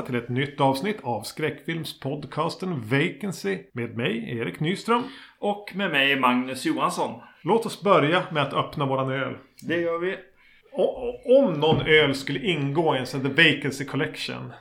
Välkomna till ett nytt avsnitt av skräckfilmspodcasten Vacancy med mig, Erik Nyström. Och med mig Magnus Johansson. Låt oss börja med att öppna våran öl. Det gör vi. O- om någon öl skulle ingå i en sån The Vacancy Collection.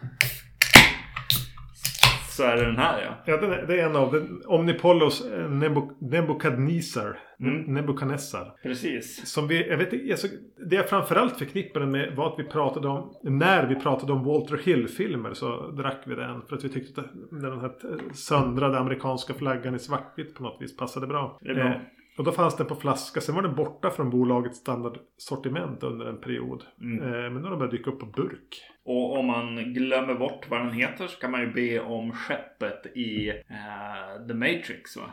Så är det den här ja. Ja, det är, det är en av den, Omnipollos eh, Nebu- Nebukadnezar. Nebukadnessar. Precis. Som vi, jag vet alltså, det jag framförallt förknippade med var att vi pratade om, när vi pratade om Walter Hill-filmer så drack vi den. För att vi tyckte att den här söndrade amerikanska flaggan i svartvitt på något vis passade bra. Det är bra. Eh, och då fanns den på flaska. Sen var den borta från bolagets standardsortiment under en period. Mm. Eh, men nu har den börjat dyka upp på burk. Och om man glömmer bort vad den heter så kan man ju be om skeppet i eh, The Matrix va?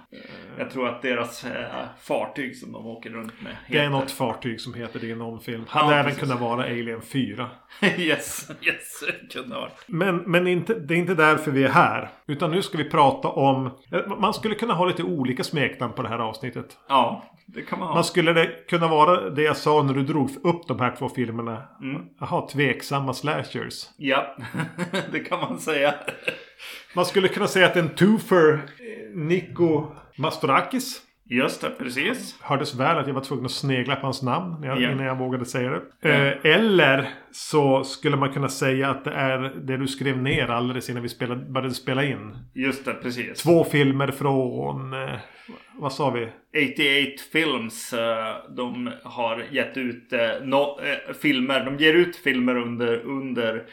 Jag tror att deras eh, fartyg som de åker runt med Det är heter- något fartyg som heter det i någon film. Hade Ja, även precis. kunnat vara Alien 4. yes, yes, kunde ha. Men, men inte, det är inte därför vi är här. Utan nu ska vi prata om... Man skulle kunna ha lite olika smeknamn på det här avsnittet. Ja, det kan man ha. Man skulle det kunna vara det jag sa när du drog upp de här två filmerna. Mm. Jaha, tveksamma slashers. Ja, det kan man säga. Man skulle kunna säga att en twofer eh, Nico Mastorakis. Just det, precis. Hördes väl att jag var tvungen att snegla på hans namn när jag, Ja. innan jag vågade säga det. Eh, eller så skulle man kunna säga att det är det du skrev ner alldeles innan vi spelade, började spela in. Just det, precis. Två filmer från... Eh, vad sa vi? 88 Films. eh, De har gett ut eh, no, eh, filmer. De ger ut filmer under, under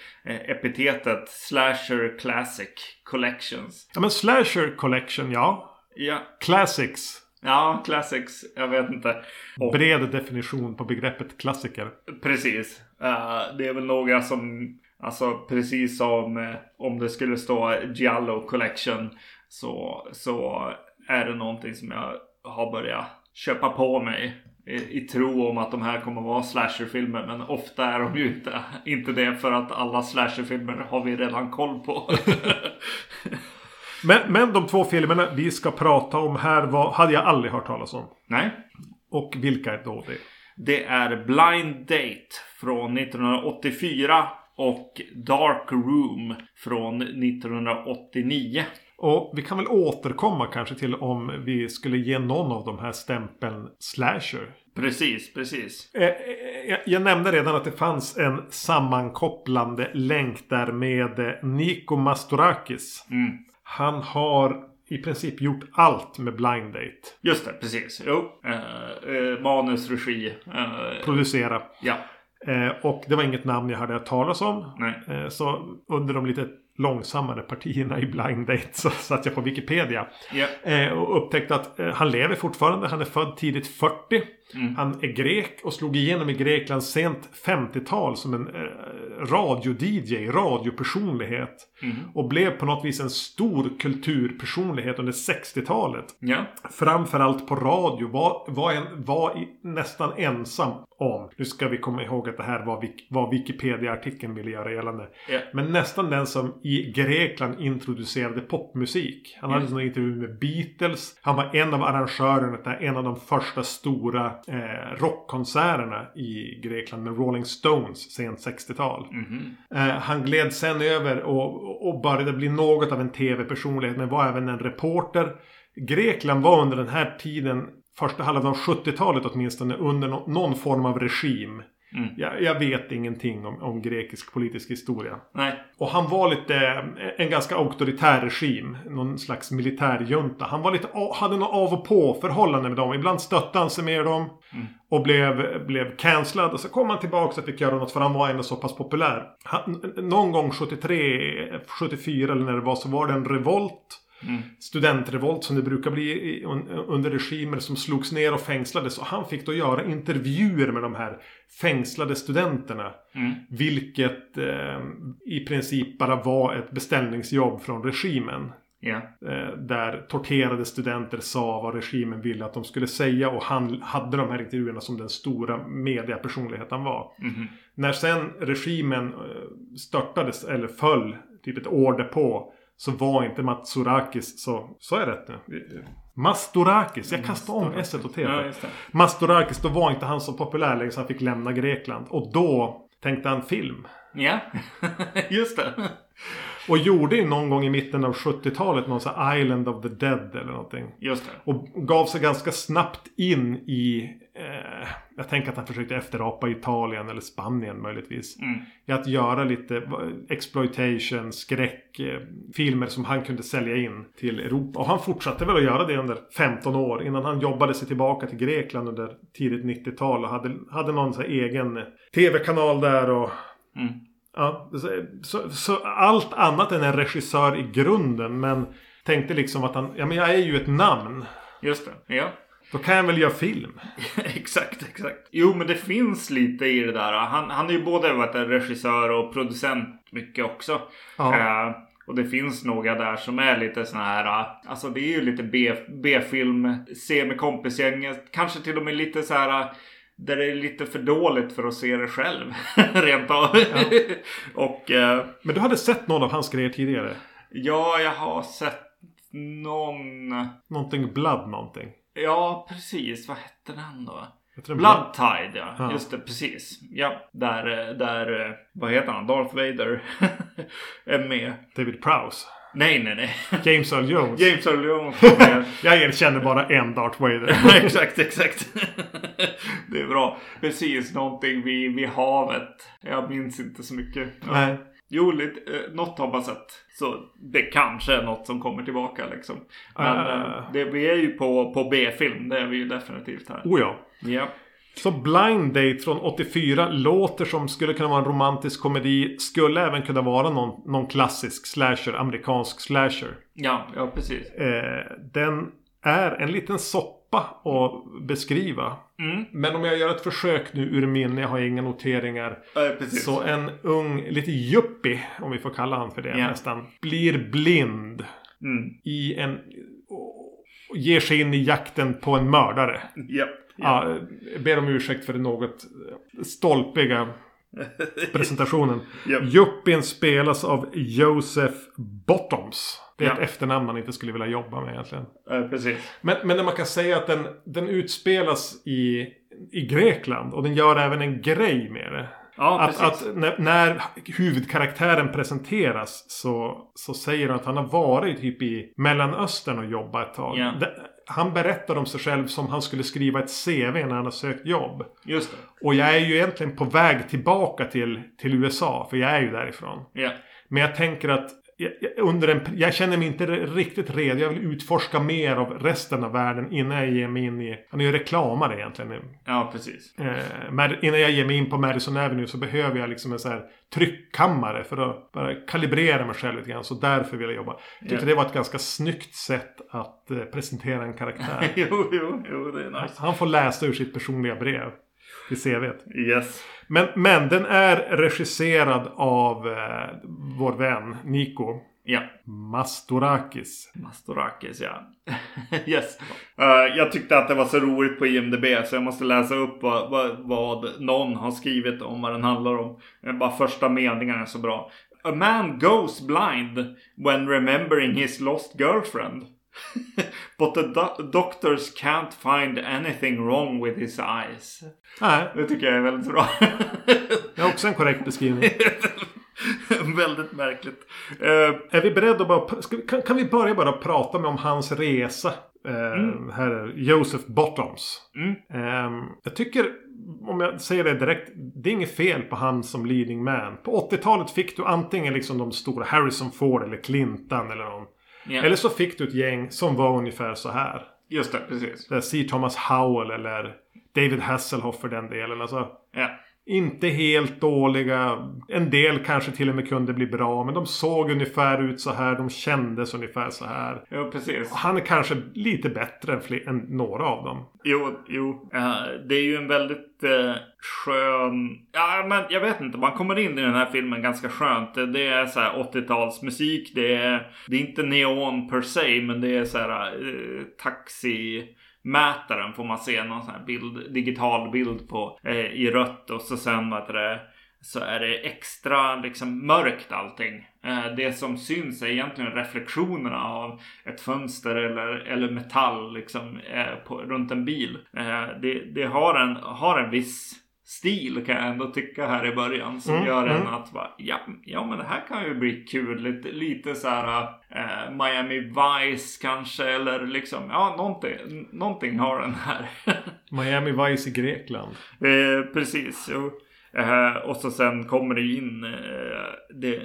epitetet Slasher Classic Collections. Ja men Slasher Collection, ja. Ja, Classics. Ja Classics. Jag vet inte. Och, Bred definition på begreppet klassiker. precis. Eh, det är väl några som, alltså precis som eh, om det skulle stå Giallo Collection så, så är det någonting som jag har börjat köpa på mig. I, I tro om att de här kommer vara slasherfilmer. Men ofta är de ju inte, inte det för att alla slasherfilmer har vi redan koll på. Men, men de två filmerna vi ska prata om här var, hade jag aldrig hört talas om. Nej. Och vilka är då det? Det är Blind Date från 1984 och Dark Room från 1989. Och vi kan väl återkomma kanske till om vi skulle ge någon av de här stämpeln slasher. Precis, precis. Eh, eh, jag, nämnde redan att det fanns en sammankopplande länk där med eh, Niko Mastorakis. Mm. Han har i princip gjort allt med Blind Date. Just det, precis. Jo. Eh, eh, manus, regi. Eh, Producera. ja. Eh, och det var inget namn jag hade hört talas om. Nej. Eh, så under de lite långsammare partierna i Blind Date så satt jag på Wikipedia. Eh, och upptäckte att eh, han lever fortfarande. Han är född tidigt 40. Mm. Han är grek och slog igenom i Grekland sent 50-tal som en eh, radio-DJ, radiopersonlighet. Mm. Och blev på något vis en stor kulturpersonlighet under 60-talet. Ja. Framförallt på radio var, var, en, var i, nästan ensam om. Nu ska vi komma ihåg att det här var vad Wikipedia-artikeln ville göra gällande. Ja. Men nästan den som i Grekland introducerade popmusik. Han hade Mm. en intervju med Beatles. Han var en av arrangörerna till en av de första stora eh, rockkonserterna i Grekland med Rolling Stones sent 60-tal. Mhm. Eh, han gled sen över och, och började bli något av en tv-personlighet men var även en reporter. Grekland var under den här tiden, första halvan av 70-talet åtminstone, under no- någon form av regim. Mm. Jag, jag vet ingenting om, om grekisk politisk historia. Nej. Och han var lite eh, en ganska auktoritär regim. Någon slags militärjunta. Han var lite, hade något av och på förhållande med dem. Ibland stötte han sig med dem. Mm. Och blev, blev cancellad. Och så kom han tillbaka och fick göra något för han var ändå så pass populär. Han, någon gång 73, 74 eller när det var så var det en revolt. Mm. Studentrevolt som det brukar bli under regimer som slogs ner och fängslades. Och han fick då göra intervjuer med de här fängslade studenterna. Mm. Vilket eh, i princip bara var ett beställningsjobb från regimen. Eh, där torterade studenter sa vad regimen ville att de skulle säga. Och han hade de här intervjuerna som den stora mediapersonlighet han var. Mhm. När sen regimen eh, störtades eller föll typ ett år därpå. Så var inte Matsorakis så... Så är rätt nu. Mastorakis. Jag kastar om S och T. Ja. Mastorakis, då var inte han så populär längre så han fick lämna Grekland. Och då tänkte han film. Ja, just det. Och gjorde ju någon gång i mitten av 70-talet någon sån här Island of the Dead eller någonting. Just det. Och gav sig ganska snabbt in i... Eh, jag tänker att han försökte efterapa Italien eller Spanien möjligtvis. Mm. I att göra lite eh, exploitation, skräck, eh, filmer som han kunde sälja in till Europa. Och han fortsatte väl att göra det under 15 år innan han jobbade sig tillbaka till Grekland under tidigt 90-tal och hade, hade någon sån här egen tv-kanal där och Mm. Ja, så, så, allt annat än en regissör i grunden. Men tänkte liksom att han, ja men jag är ju ett namn. Just det. Ja. Då kan jag väl göra film. exakt, exakt. Jo, men det finns lite i det där. Han, han är ju både varit regissör och producent mycket också. Ja. Eh, och det finns några där som är lite såna här, eh, alltså det är ju lite B-film, se med kompisgänget, kanske till och med lite så här eh, där det är lite för dåligt för att se det själv. Rent av. och eh, Men du hade sett någon av hans grejer tidigare? ja, jag har sett någon... Någonting Blood någonting? Ja, precis. Vad hette den då? Blood Tide, ja. Ja. Just det, precis. Ja, där, eh, där, eh, vad heter han? Darth Vader är med. David Prowse? Nej, nej, nej. James Earl Jones? James Earl Jones jag erkänner bara en Darth Vader. exakt, exakt. det är bra. Precis, någonting vid, vid havet. Jag minns inte så mycket. Nej. Jo, lite, eh, något har man sett. Så det kanske är något som kommer tillbaka liksom. Men eh, det, vi är ju på, på B-film. Det är vi ju definitivt här. Oh ja. Ja. Så Blind Date från 84 låter som skulle kunna vara en romantisk komedi. Skulle även kunna vara någon, någon klassisk slasher, amerikansk slasher. Ja, ja precis. Eh, den är en liten soppa att beskriva. Mm. Men om jag gör ett försök nu ur minne, jag har inga noteringar. Eh. Så en ung, lite yuppie, om vi får kalla han för det Ja. nästan, blir blind Mm. i en... och ger sig in i jakten på en mördare. Ja. Ja, ber om ursäkt för det något stolpiga presentationen. Yuppien spelas av Joseph Bottoms. Det är Ja. ett efternamn man inte skulle vilja jobba med egentligen. Eh, precis. Men, men man kan säga att den, den utspelas i, i Grekland. Och den gör även en grej med det. Ja, Att, att när, när huvudkaraktären presenteras så, så säger han att han har varit typ i Mellanöstern och jobbat ett tag. Ja. Han berättar om sig själv som han skulle skriva ett CV när han har sökt jobb. Just det. Och jag är ju egentligen på väg tillbaka till, till USA, för jag är ju därifrån. Ja. Men jag tänker att under en, jag känner mig inte riktigt redo. Jag vill utforska mer av resten av världen innan jag ger mig in i... Han är ju reklamare egentligen. Ja, precis. Eh, innan jag ger mig in på Madison Avenue så behöver jag liksom en så här tryckkammare för att bara kalibrera mig själv lite grann. Så därför vill jag jobba. Jag tyckte Ja. det var ett ganska snyggt sätt att eh, presentera en karaktär. jo, jo, jo, det är nice. Han får läsa ur sitt personliga brev i CVt. Yes. Men, men den är regisserad av eh, vår vän Nico Ja. Mastorakis. Mastorakis, ja. yes. Eh, jag tyckte att det var så roligt på IMDB så jag måste läsa upp vad, vad, vad någon har skrivit om vad den handlar om. Eh, Bara första meningen är så bra. A man goes blind when remembering his lost girlfriend. But the do- doctors can't find anything wrong with his eyes. Nej, Det tycker jag är väldigt bra. det är också en korrekt beskrivning. väldigt märkligt. Eh, Är vi beredda att bara... Vi, kan, kan vi börja bara prata med om hans resa? Eh, Här är Joseph Bottoms. Mm. Eh, jag tycker, om jag säger det direkt, det är inget fel på han som leading man. På 80-talet fick du antingen liksom de stora Harrison Ford eller Clinton eller någon. Ja. Eller så fick du ett gäng som var ungefär så här. Just det, precis. Där C. Thomas Howell eller David Hasselhoff för den delen. Alltså, Ja. Inte helt dåliga. En del kanske till och med kunde bli bra. Men de såg ungefär ut så här. De kändes ungefär så här. Jo, precis. Han är kanske lite bättre än, fler, än några av dem. Jo, jo. Eh, det är ju en väldigt eh, skön... Ja, men jag vet inte. Man kommer in i den här filmen ganska skönt. Det- är så här 80-talsmusik. Det är, det är inte neon per se, men det är så här eh, Mätaren får man se någon sån här bild, digital bild på eh, i rött och så sen vad heter det så är det extra liksom mörkt allting. Eh, det som syns är egentligen reflektionerna av ett fönster eller, eller metall liksom eh, på, runt en bil. Eh, det det har, en, har en viss stil kan jag ändå tycka här i början. Som Mm, gör en mm. att bara, ja, ja men det här kan ju bli kul. Lite, lite så här eh, Miami Vice kanske. Eller liksom, ja någonting, någonting har den här. Miami Vice i Grekland. Eh, precis. Jo. Eh, och så sen kommer det in eh, det,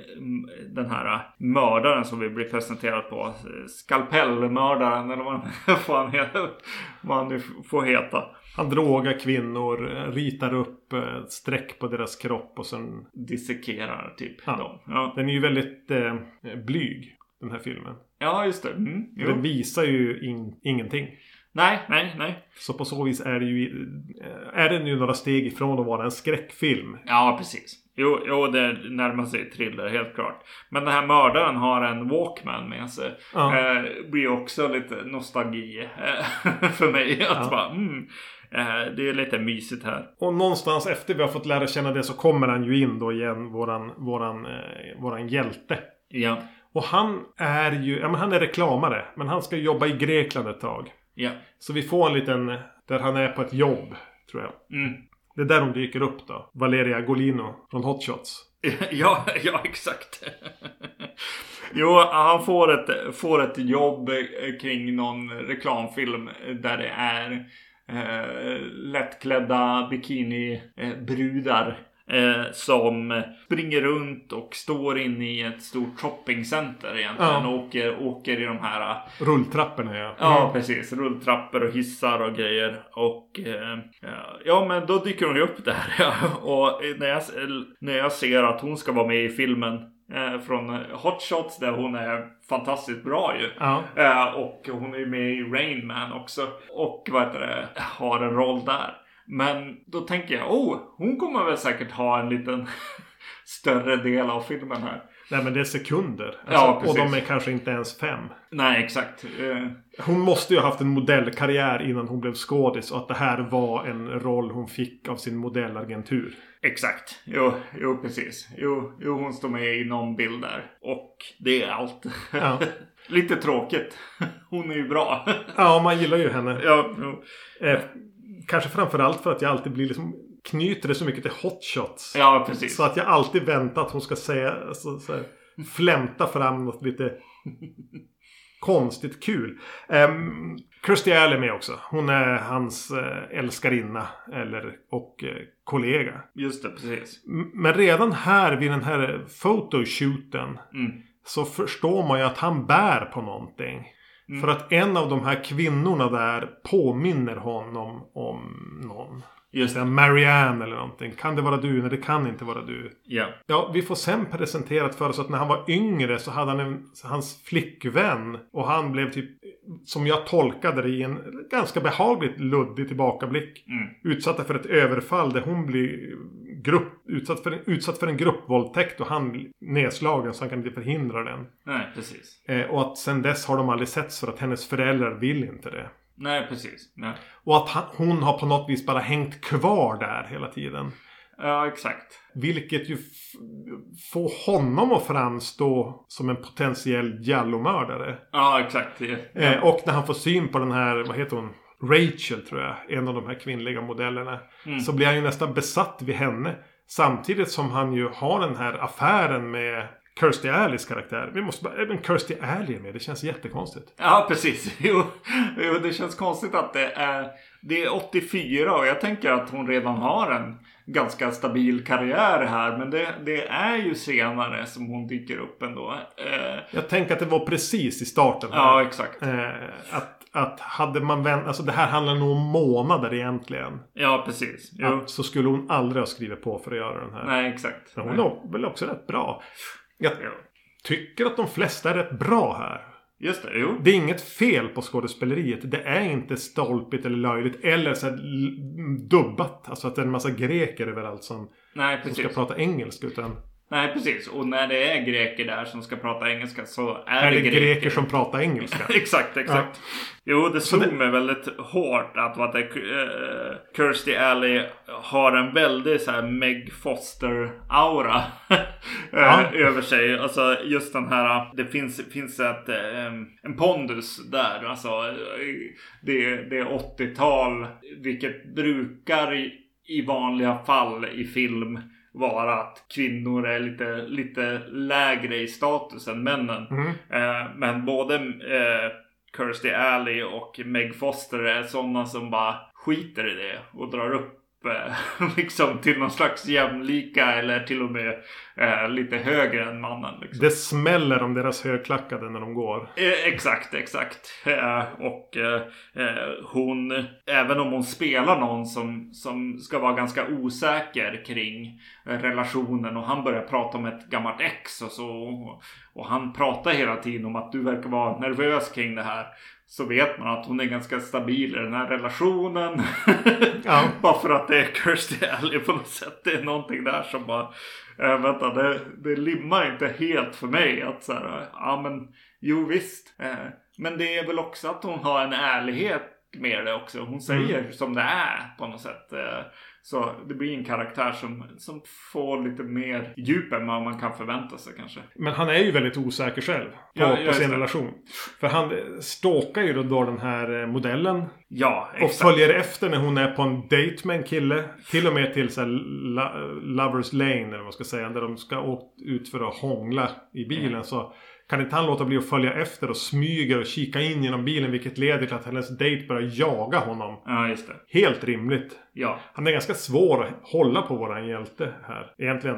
den här mördaren som vi blir presenterad på. Eh, Skalpellmördaren eller vad vad fan heter, vad han nu får heta. Han drogar kvinnor, eh, ritar upp eh, streck på deras kropp och sen... Dissekerar typ Ja. dem. Ja. Den är ju väldigt eh, blyg, den här filmen. ja, just det. Mm. Den visar ju in, ingenting. Nej, nej, nej. Så på så vis är det ju... eh, Är den ju några steg ifrån att vara en skräckfilm. Ja, precis. Jo, jo, det närmar sig thriller helt klart. Men den här mördaren har en Walkman med sig. Ja. Eh, blir också lite nostalgi eh, för mig. Att Ja. bara, mm, det är lite mysigt här. Och någonstans efter vi har fått lära känna det så kommer han ju in då igen, våran, våran, eh, våran hjälte. Ja, Och han är ju, ja men han är reklamare. Men han ska jobba i Grekland ett tag. ja. Så vi får en liten, där han är på ett jobb, tror jag. Mm. Det är där de dyker upp då. Valeria Golino från Hot Shots. Ja, ja exakt. Jo, han får ett, får ett jobb eh, kring någon reklamfilm där det är eh, lättklädda bikinibrudar eh, som springer runt och står inne i ett stort shoppingcenter egentligen. Ja. Och åker, åker i de här Rulltrapporna ja. Ja, precis. Rulltrappor och hissar och grejer. Och eh, ja, men då dyker hon ju upp där. Ja. Och när jag, när jag ser att hon ska vara med i filmen eh, från Hot Shots där hon är fantastiskt bra ju. Ja. Eh, och hon är ju med i Rain Man också. Och vad heter det, har en roll där. Men då tänker jag, oh, hon kommer väl säkert ha en liten större del av filmen här. Nej men det är sekunder. Ja, Alltså, och precis. de är kanske inte ens fem. Nej, exakt. Eh, Hon måste ju ha haft en modellkarriär innan hon blev skådis. Och att det här var en roll hon fick av sin modellagentur. Exakt. Jo, jo precis. Jo, jo, hon står med i någon bild där. Och det är allt. Ja. Lite tråkigt. Hon är ju bra. Ja, man gillar ju henne. ja, jo. Eh, kanske framförallt för att jag alltid blir liksom knyter det så mycket till hot shots. ja, precis. Så att jag alltid väntar att hon ska säga, alltså, så här, flämta fram något lite konstigt kul. Um, Kirstie Alley är med också. Hon är hans eh, älskarinna eller, och eh, kollega. Just det, precis. M- Men redan här vid den här photoshooten Mm. så förstår man ju att han bär på någonting. Mm. För att en av de här kvinnorna där påminner honom om någon. Just Det. Marianne eller någonting. Kan det vara du? Nej, det kan inte vara du. Ja. Ja, vi får sen presenterat för oss att när han var yngre så hade han en, hans flickvän. Och han blev typ, som jag tolkade det i en ganska behagligt luddig tillbakablick. Mm. Utsatta för ett överfall där hon blir grupp, utsatt, för en, utsatt för en gruppvåldtäkt och han nedslagen så han kan inte förhindra den. Nej, precis. Eh, och att sen dess har de aldrig setts för att hennes föräldrar vill inte det. Nej, precis. Ja, Och att han, hon har på något vis bara hängt kvar där hela tiden. ja exakt. Vilket ju får honom att framstå som en potentiell Giallo-mördare. Ja, exakt. Ja. Eh, och när han får syn på den här, vad heter hon? Rachel tror jag, en av de här kvinnliga modellerna. Mm. Så blir han ju nästan besatt vid henne. Samtidigt som han ju har den här affären med Kirstie Alleys karaktär. Vi måste bara, även Kirstie Alley är med. Det känns jättekonstigt. Ja, precis. Jo, jo, det känns konstigt att det är, det är 84 och jag tänker att hon redan har en ganska stabil karriär här. Men det, det är ju senare som hon dyker upp ändå. Eh, Jag tänker att det var precis i starten. här. ja, exakt. Eh, att, att hade man vänt, alltså det här handlar nog om månader egentligen. Ja, precis. Jo. Att, så skulle hon aldrig ha skrivit på för att göra den här. Nej, exakt. Men hon är väl också rätt bra. Jag Ja. tycker att de flesta är rätt bra här. Just det, jo. Det är inget fel på skådespeleriet. Det är inte stolpigt eller löjligt. Eller så dubbat. Alltså att det är en massa greker överallt som, Nej, som ska prata engelska. Utan Nej, precis. Och när det är greker där som ska prata engelska så är, är det greker. greker som pratar engelska. exakt, exakt. Jo, det slog det- mig väldigt hårt att det, uh, Kirstie Alley har en väldigt så här Meg Foster-aura eh, Ja. över sig. Alltså just den här, det finns, finns ett, eh, en pondus där. Alltså, eh, det, det är 80-tal, vilket brukar i, i vanliga fall i film vara att kvinnor är lite, lite lägre i status än männen. Mm. Eh, men både eh, Kirstie Alley och Meg Foster är sådana som bara skiter i det och drar upp liksom till någon slags jämlika eller till och med eh, lite högre än mannen. Liksom. Det smäller om deras högklackade när de går. Eh, exakt, exakt. Eh, och eh, eh, hon, även om hon spelar någon som, som ska vara ganska osäker kring eh, relationen och han börjar prata om ett gammalt ex och så. Och han pratar hela tiden om att du verkar vara nervös kring det här. Så vet man att hon är ganska stabil i den här relationen. Ja. bara för att det är Kirstie Alley på något sätt. Det är någonting där som bara äh, vänta, det, det limmar inte helt för mig. Att så här, ja men jo visst. Eh, men det är väl också att hon har en ärlighet med det också. Hon säger som det är på något sätt. Eh, så det blir en karaktär som, som får lite mer djup än vad man kan förvänta sig kanske. Men han är ju väldigt osäker själv. På, Ja, på sin det. relation. För han stalkar ju då, den här eh, modellen. Ja, Och exakt. följer efter när hon är på en dejt med en kille. Till och med till så Lovers Lane eller vad man ska säga. Där de ska ut för att hångla i bilen. Mm. Så kan inte han låta bli att följa efter och smyga och kika in genom bilen. Vilket leder till att hennes dejt börjar jaga honom. Ja, just det. Helt rimligt. Ja, Han är ganska svår att hålla på våran hjälte här. Egentligen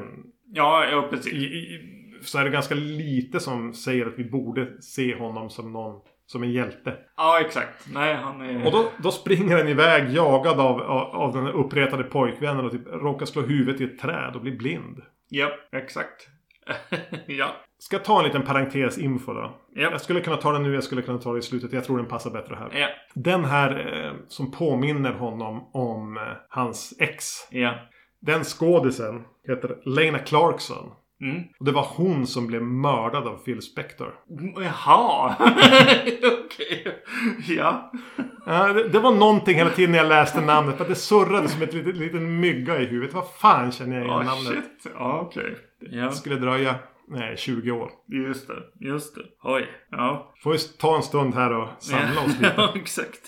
ja, ja precis. i, i, så är det ganska lite som säger att vi borde se honom som någon som en hjälte. Ja, exakt. Nej, han är... Och då, då springer han iväg jagad av, av, av den uppretade pojkvännen och typ råkar slå huvudet i ett träd och blir blind. Ja, exakt. ja. Ska ta en liten parentes info då? Ja. Jag skulle kunna ta den nu, jag skulle kunna ta det i slutet. Jag tror den passar bättre här. Ja. Den här eh, som påminner honom om eh, hans ex. Ja. Den skådisen heter Lena Clarkson. Mm. Och det var hon som blev mördad av Phil Spector. Jaha. Okej. Ja. Det, det var någonting hela tiden när jag läste namnet. Att det surrade som ett litet, liten mygga i huvudet. Vad fan känner jag igen Ja, namnet? shit. Ja, okej. Ja. Skulle dröja nej, 20 år. Just det. Just det. Oj. Ja. Får vi ta en stund här och samla oss lite. Ja, exakt.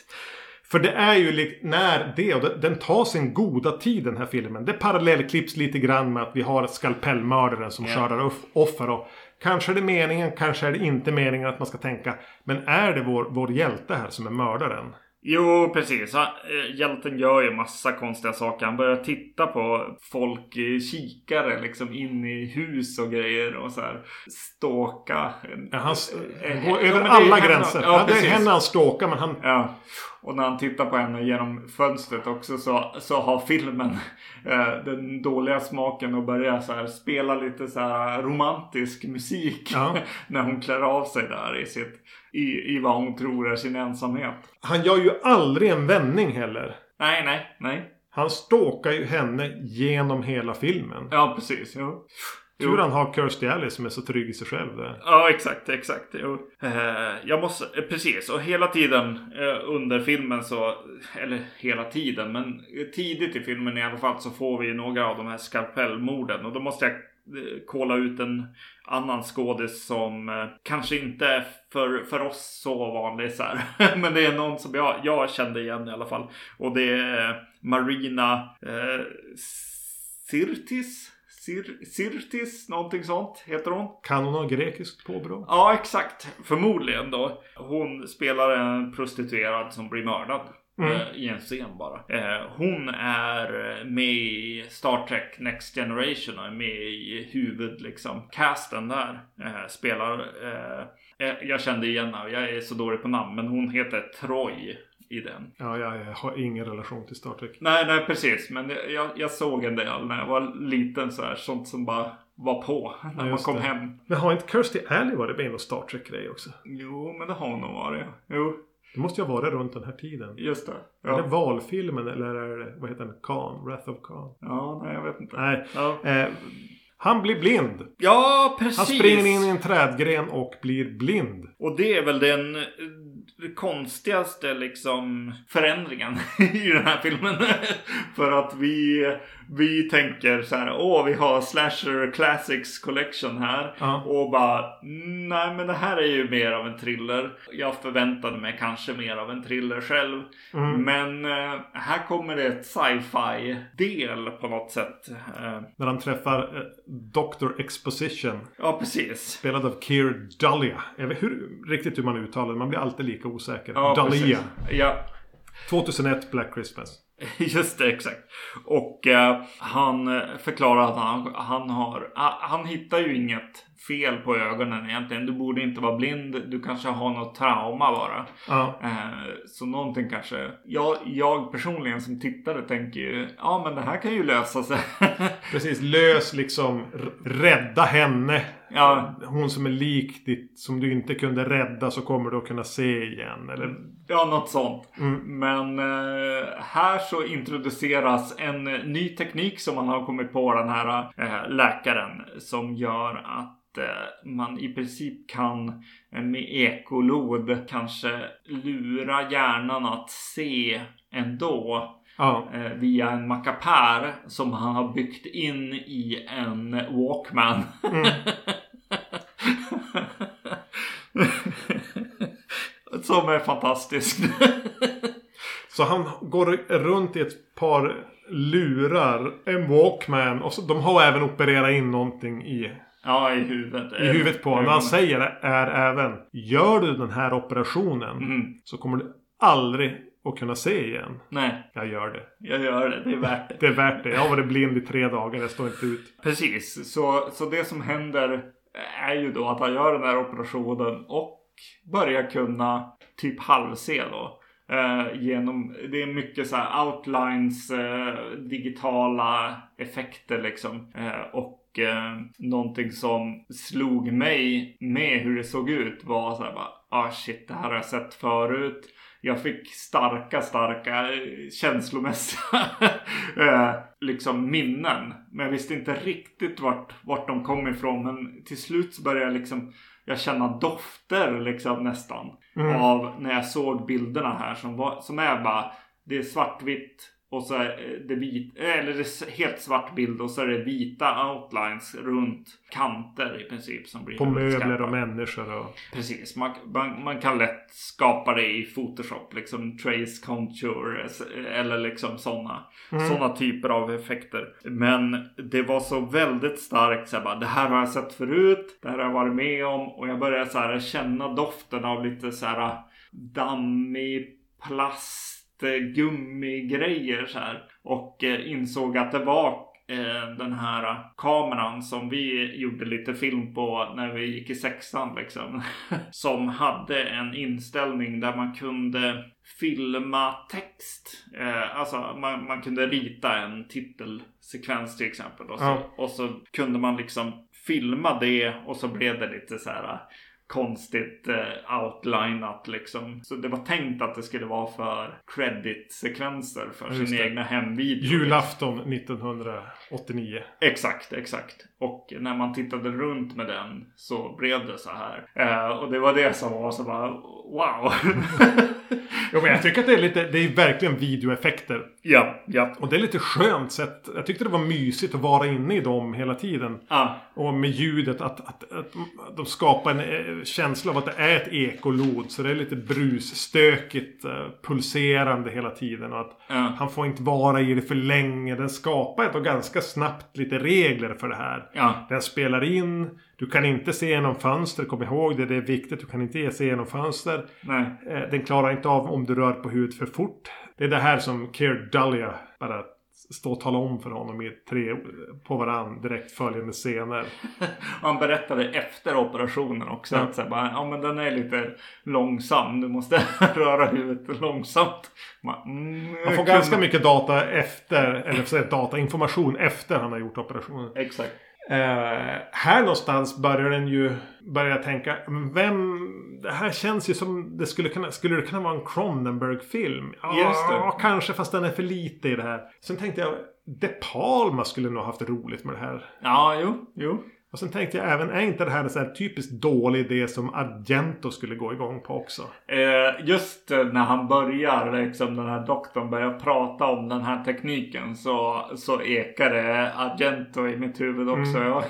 För det är ju när det, och den tar sin goda tid den här filmen. Det parallellklipps lite grann med att vi har skalpellmördaren som Ja. skördar off- offer. Och kanske är det meningen, kanske är det inte meningen att man ska tänka. Men är det vår, vår hjälte här som är mördaren? Jo, precis. Han, eh, hjälten gör ju massa konstiga saker. Han börjar titta på folk i kikare liksom in i hus och grejer och så här ståka. Ja, han s- Eh, går över är alla henne- gränser. Ja, Ja, det är henne han stalkar men han... Ja, och när han tittar på henne genom fönstret också så, så har filmen eh, den dåliga smaken att börja så här spela lite så här romantisk musik. Ja. när hon klär av sig där i sitt, i, i vad hon tror är sin ensamhet. Han gör ju aldrig en vändning heller. Nej, nej, nej. Han stalkar ju henne genom hela filmen. Ja, precis. Jo. Tur han har Kirstie Alley som är så trygg i sig själv där. Ja, exakt, exakt. Jo. Eh, jag måste, eh, precis. Och hela tiden eh, under filmen så, eller hela tiden, men tidigt i filmen i alla fall så får vi några av de här skalpellmorden. Och då måste jag kolla ut en annan skådis som eh, kanske inte är för, för oss så vanlig så här. Men det är någon som jag, jag kände igen i alla fall. Och det är Marina eh, Sirtis. Sir, Sirtis, någonting sånt heter hon. Kan hon ha grekiskt påbrå? Ja, exakt. Förmodligen då. Hon spelar en prostituerad som blir mördad. Mm. eh, I en scen bara. Eh, hon är med i Star Trek Next Generation och är med i huvud liksom. Casten där eh, spelar. Eh, eh, jag kände igen henne. Jag är så dålig på namn. Men hon heter Troy i den. Ja, jag, har ingen relation till Star Trek. Nej, nej precis. Men jag, jag såg en del när jag var liten så här. Sånt som bara var på när man Just kom det. hem. Men har inte Kirstie Alley varit med i någon Star Trek-grej också? Jo, men det har hon nog varit. Jo, Det måste ju ha varit runt den här tiden. just det. Är det Ja, valfilmen eller är det, vad heter den? Khan? Wrath of Khan? ja nej jag vet inte. Nej. Ja, Eh, han blir blind. ja precis. Han springer in i en trädgren och blir blind. Och det är väl den, konstigaste liksom förändringen i den här filmen. För att vi, vi tänker så här, åh vi har Slasher Classics Collection här. Ja. Och bara, nej men det här är ju mer av en thriller. Jag förväntade mig kanske mer av en thriller själv. Mm. Men eh, här kommer det ett sci-fi del på något sätt. Eh, När han träffar eh, Dr. Exposition. ja precis. Spelad av Keir Dahlia. Jag vet hur, riktigt hur man uttalar det. Man blir alltid lika osäker. Ja, Dahlia. Ja, 2001 Black Christmas. Just det, exakt. Och eh, han förklarar att han, han har... Han hittar ju inget fel på ögonen egentligen. Du borde inte vara blind. Du kanske har något trauma bara. Ja. Eh, så någonting kanske... Jag, jag personligen som tittare tänker ju... Ja men det här kan ju lösa sig. Precis. Lös liksom. Rädda henne. Ja, Hon som är lik ditt. Som du inte kunde rädda så kommer du att kunna se igen. Eller ja, något sånt. Mm. Men eh, här så introduceras en ny teknik som man har kommit på den här eh, läkaren. Som gör att eh, man i princip kan eh, med ekolod kanske lura hjärnan att se ändå. Ja. Eh, via en mackapär som han har byggt in i en Walkman. Mm. som är fantastisk. Så han går runt i ett par lurar. En Walkman. Och så, de har även opererat in någonting i, ja, i huvudet. i huvudet på honom. Han säger är även. Gör du den här operationen. Mm. Så kommer du aldrig att kunna se igen. Nej, Jag gör det. jag gör det. Det är värt det. Det är värt det. Jag har varit blind i tre dagar. Jag står inte ut. Precis, så, så det som händer är ju då att han gör den här operationen och börjar kunna typ halvse då. Eh, genom, det är mycket så här outlines, eh, digitala effekter liksom. Eh, och och någonting som slog mig med hur det såg ut var så här bara, ah shit det här har jag sett förut. Jag fick starka, starka eh, känslomässiga eh, liksom minnen. Men jag visste inte riktigt vart, vart de kom ifrån. Men till slut så började jag liksom jag känna dofter liksom nästan. Mm. Av när jag såg bilderna här som, var, som är bara det är svartvitt och så är det vit, eller det är helt svart bild och så är det vita outlines runt kanter i princip som blir På möbler och människor och... Precis, man, man, man kan lätt skapa det i Photoshop. Liksom trace contour eller liksom sådana Mm. såna typer av effekter. Men det var så väldigt starkt. Så här, bara, det här har jag sett förut. Det här har jag varit med om. Och jag började så här, känna doften av lite så här dammig plast, gummigrejer så här. Och eh, insåg att det var eh, den här kameran som vi gjorde lite film på när vi gick i sexan liksom. som hade en inställning där man kunde filma text. Eh, alltså man, man kunde rita en titelsekvens till exempel. Och så, Ja. och så kunde man liksom filma det och så blev det lite så här konstigt eh, outlinat liksom. Så det var tänkt att det skulle vara för credit-sekvenser för just sin det. egna hemvideo. Julafton 1989. Exakt, exakt. Och när man tittade runt med den så blev det så här. Eh, och det var det som var så bara wow. Jo men jag tycker att det är lite, det är verkligen videoeffekter. ja, ja. Och det är lite skönt sätt. Jag tyckte det var mysigt att vara inne i dem hela tiden. Ah, Och med ljudet att, att, att de skapar en eh, känsla av att det är ett ekolod. Så det är lite brusstökigt, eh, pulserande hela tiden. Och att ja, han får inte vara i det för länge. Den skapar ett och ganska snabbt lite regler för det här. ja, Den spelar in. Du kan inte se genom fönster. Kom ihåg det, det är viktigt. Du kan inte se genom fönster. nej. Eh, Den klarar inte av om du rör på huvudet för fort. Det är det här som Keir Dahlia bara står och talar om för honom i tre på varann direkt följande scener. Han berättade efter operationen också Ja. att så här, bara, ja men den är lite långsam. Du måste röra huvudet långsamt. Man, mm, Han får ganska mycket data efter, eller så data, information efter han har gjort operationen. Exakt. Eh, här någonstans börjar den ju börja tänka, vem... Det här känns ju som det skulle kunna, skulle det kunna vara en Cronenberg-film? Ja, kanske fast den är för lite i det här. Sen tänkte jag, De Palma skulle nog haft roligt med det här. Ja, jo, jo. Och sen tänkte jag även, är inte det här en sån här typiskt dålig idé som Argento skulle gå igång på också? Eh, just när han börjar, liksom den här doktorn börjar prata om den här tekniken så, så ekar det Argento i mitt huvud också. Mm.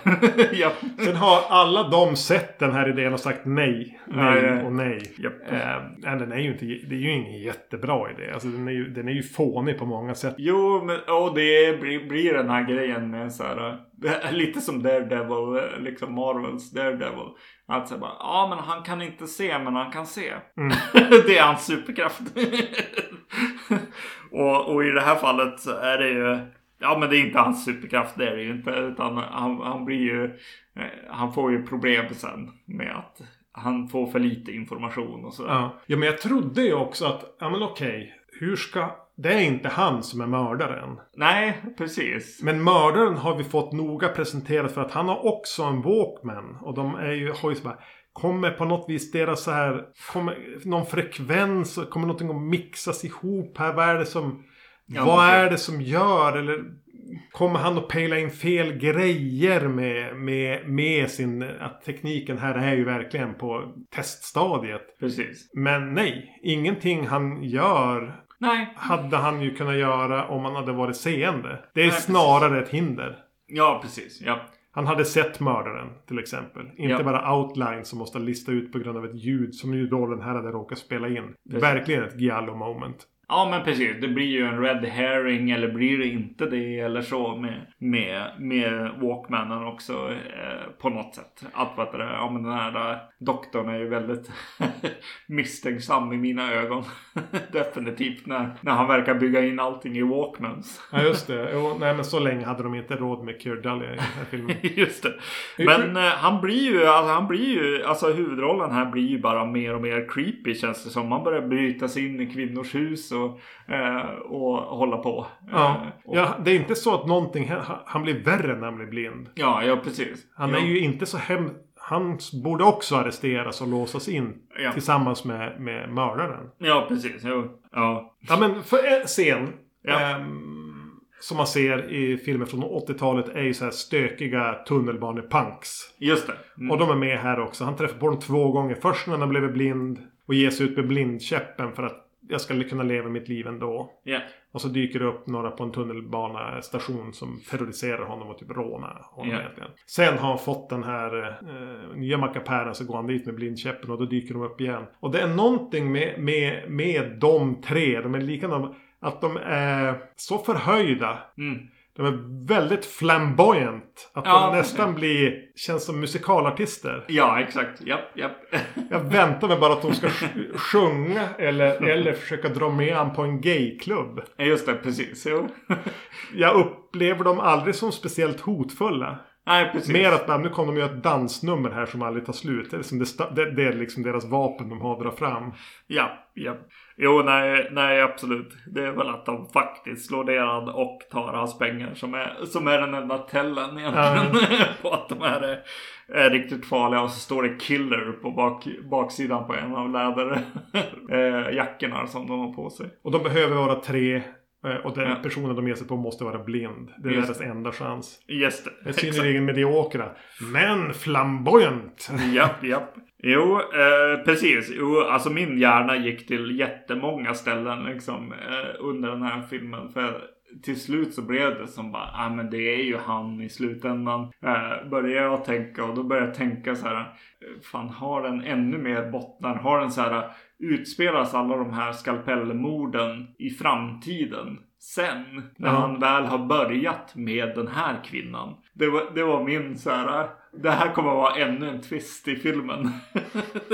Ja. Sen har alla de sett den här idén och sagt nej, nej och nej. Japp. Eh, den är ju inte, det är ju ingen jättebra idé. Alltså den är ju, den är ju fånig på många sätt. Jo, men och det blir, blir den här grejen med så här. Lite som Daredevil, liksom Marvels Daredevil. Att säga bara, ja men han kan inte se men han kan se. Mm. det är hans superkraft. och, och i det här fallet så är det ju, ja men det är inte hans superkraft, det är det ju inte. Utan han, han blir ju, eh, han får ju problem sen med att han får för lite information och sådär. Ja. ja, men jag trodde ju också att, ja men okej. Hur ska... Det är inte han som är mördaren. Nej, precis. Men mördaren har vi fått noga presenterat för att han har också en Walkman. Och de är ju, har ju så bara, Kommer på något vis deras så här, kommer någon frekvens, kommer någonting att mixas ihop här? Vad är det som, Ja, vad är det som gör? Eller kommer han att pejla in fel grejer med, med, med sin, att tekniken här är ju verkligen på teststadiet. Precis. Men nej, ingenting han gör Nej, hade han ju kunnat göra om han hade varit seende. Det är Nej, precis. snarare ett hinder. ja precis. Ja. Han hade sett mördaren till exempel. Inte Ja. bara outline som måste lista ut på grund av ett ljud som ju då den här hade råkat spela in. Precis. Verkligen ett giallo moment. Ja men precis, det blir ju en red herring eller blir det inte det eller så med, med, med Walkmanen också eh, på något sätt. Att vad det ja men den här eh, doktorn är ju väldigt misstänksam i mina ögon. Definitivt när, när han verkar bygga in allting i Walkmans. Ja just det. Jo, nej men så länge hade de inte råd med Keir Dulley i den här filmen. Just det. Men eh, han blir ju, alltså han blir ju, alltså huvudrollen här blir ju bara mer och mer creepy känns det som. Man börjar bryta sig in i kvinnors hus och, eh, och hålla på. Ja. Eh, och, ja, det är inte så att någonting, han- blir värre när han blir blind. ja, ja, precis. Han ja. är ju inte så hem... Han borde också arresteras och låsas in Ja. tillsammans med, med mördaren. Ja, precis. Jo. Ja. Ja men för en scen. Ja. ehm, som man ser i filmer från 80-talet är ju så här stökiga tunnelbanepunks. Just det. Mm. Och de är med här också. Han träffar på dem två gånger. Först när han blev blind. Och ger sig ut med blindkäppen för att jag ska kunna leva mitt liv ändå. Ja. Och så dyker det upp några på en tunnelbanestation som terroriserar honom och typ rånar honom Ja. egentligen. Sen har han fått den här eh, nya mackapären så går han dit med blindkäppen och då dyker de upp igen. Och det är någonting med, med, med de tre. De är likadana. Att de är så förhöjda. Mm. De är väldigt flamboyant. Att Ja, de nästan blir, känns som musikalartister. Ja, exakt. Japp, japp. Jag väntar mig bara att de ska sj- sjunga eller, eller försöka dra med han på en gayklubb. Just det, precis. Jo. Jag upplever dem aldrig som speciellt hotfulla. Nej, precis. Mer att nu kommer de göra ett dansnummer här som aldrig tar slut. Det är, liksom det, det är liksom deras vapen de har att dra fram. Ja, ja. Jo, nej, nej, absolut. Det är väl att de faktiskt slår ner han och tar hans pengar som är, som är den enda tällen egentligen. på att de här är, är riktigt farliga. Och så står det killer på bak, baksidan på en av läderjackorna som de har på sig. Och de behöver vara tre. Eh, Och den Ja. personen de ger sig på måste vara blind. Det är Just deras enda chans. Just det. Exakt. synnerligen mediokra. Men flamboyant. Japp, japp. Jo, eh, precis. Jo, alltså min hjärna gick till jättemånga ställen liksom eh, under den här filmen. För till slut så blev det som bara, ja ah, men det är ju han i slutändan. Eh, började jag tänka och då började jag tänka så här. Fan har den ännu mer bottnar? Har den så här utspelas alla de här skalpellmorden i framtiden? Sen när Ja. han väl har börjat med den här kvinnan. Det var, det var min så här. Det här kommer att vara ännu en twist i filmen.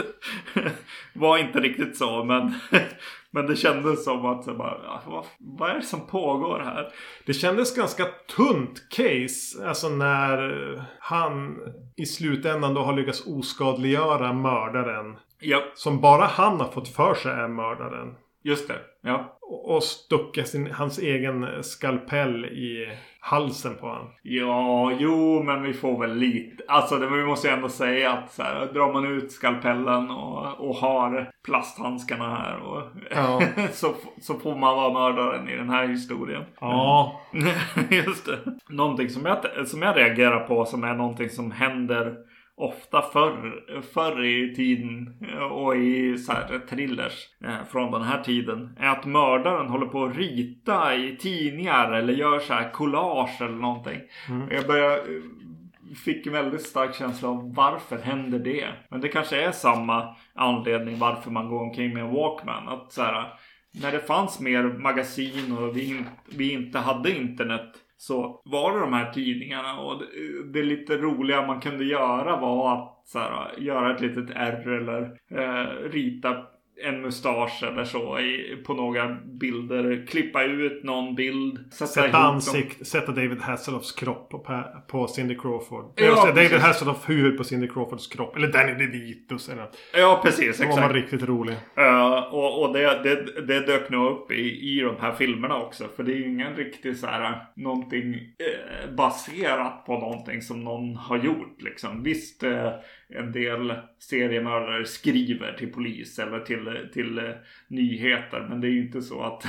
var inte riktigt så men, men det kändes som att så bara, ja, vad, vad är det som pågår här? Det kändes ganska tunt case. Alltså när han i slutändan då har lyckats oskadliggöra mördaren. Ja, Som bara han har fått för sig är mördaren. Just det. Ja. Och och stuckit sin, hans egen skalpell i halsen på honom. Ja, jo, men vi får väl lite. Alltså, det, vi måste ju ändå säga att så här, drar man ut skalpellen och, och har plasthandskarna här och Ja. så, så får man vara mördaren i den här historien. Ja. Just det. Någonting som jag, som jag reagerar på som är någonting som händer ofta förr, förr i tiden och i så här thrillers eh, från den här tiden är att mördaren håller på att rita i tidningar eller gör så här collage eller någonting. Jag börjar fick en väldigt stark känsla av varför händer det? Men det kanske är samma anledning varför man går omkring med en Walkman. Att så här, när det fanns mer magasin och vi, vi inte hade internet så var det de här tidningarna och det, det lite roliga man kunde göra var att så här, göra ett litet R eller eh, rita en mustasch eller så i, på några bilder. Klippa ut någon bild. Sätta, Sätta ansikt, sätta David Hasselhoffs kropp på, på Cindy Crawford. Ja, David precis. Hasselhoff huvud på Cindy Crawfords kropp. Eller Danny DeVitos. Eller. Ja precis, Då var man riktigt rolig. Uh, och och det, det, det dök nog upp i, i de här filmerna också. För det är ju ingen riktigt så här någonting eh, baserat på någonting som någon har gjort liksom. Visst eh, en del seriemördare skriver till polis eller till, till eh, nyheter. Men det är ju inte så att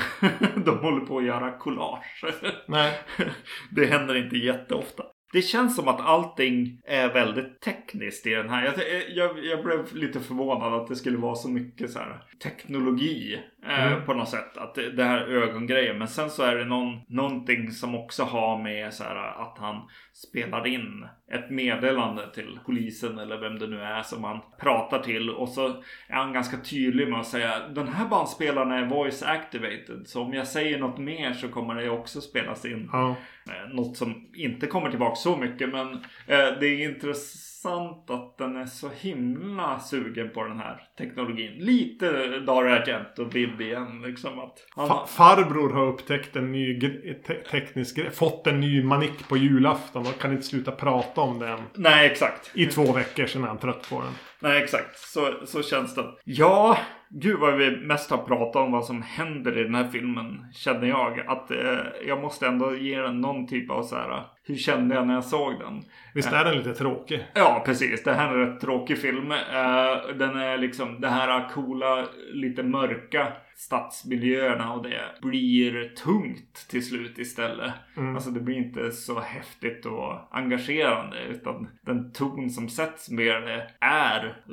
de håller på att göra collage. Nej. det händer inte jätteofta. Det känns som att allting är väldigt tekniskt i den här. Jag, jag, jag blev lite förvånad att det skulle vara så mycket så här teknologi Mm. på något sätt. Att det, det här ögongrejen. Men sen så är det någon, någonting som också har med så här att han spelar in ett meddelande till polisen eller vem det nu är som han pratar till. Och så är han ganska tydlig med att säga den här bandspelaren är voice activated. Så om jag säger något mer så kommer det också spelas in. Ja. Eh, Något som inte kommer tillbaka så mycket men eh, det är intressant att den är så himla sugen på den här teknologin. Lite Dario Argento vibb igen liksom att han, Fa- farbror har upptäckt en ny te- teknisk grej. Fått en ny manick på julafton och kan inte sluta prata om den. Nej exakt. I två veckor sedan är han trött på den. Nej exakt. Så, så känns det. Ja, gud vad vi mest har pratat om vad som händer i den här filmen. Känner jag. Att eh, jag måste ändå ge den någon typ av så här. Hur kände jag när jag såg den? Visst är den lite tråkig? Ja, precis. Det här är en rätt tråkig film. Eh, den är liksom det här coola, lite mörka stadsmiljöerna och det blir tungt till slut istället. Mm. Alltså det blir inte så häftigt och engagerande utan den ton som sätts med det är,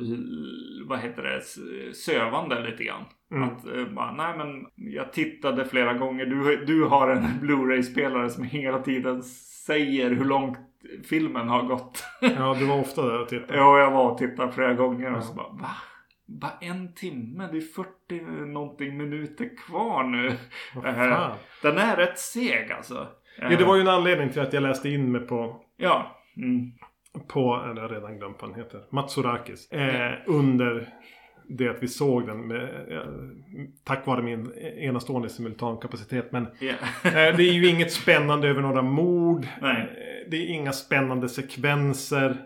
vad heter det, sövande lite grann. Mm. Att eh, bara, nej men jag tittade flera gånger. Du, du har en Blu-ray-spelare som hela tiden säger hur långt filmen har gått. Ja, du var ofta där och tittade. Ja, jag var och tittade flera gånger och så bara va? Bara en timme? Det är 40 någonting minuter kvar nu. Eh, fan? Den är rätt seg alltså. Ja, det var ju en anledning till att jag läste in mig på Ja. Mm. på, eller jag har redan glömt vad han heter, Matsorakis. Eh, under det att vi såg den med, eh, tack vare min enastående simultankapacitet. Men Ja. eh, det är ju inget spännande över några mord. Nej. Eh, Det är inga spännande sekvenser.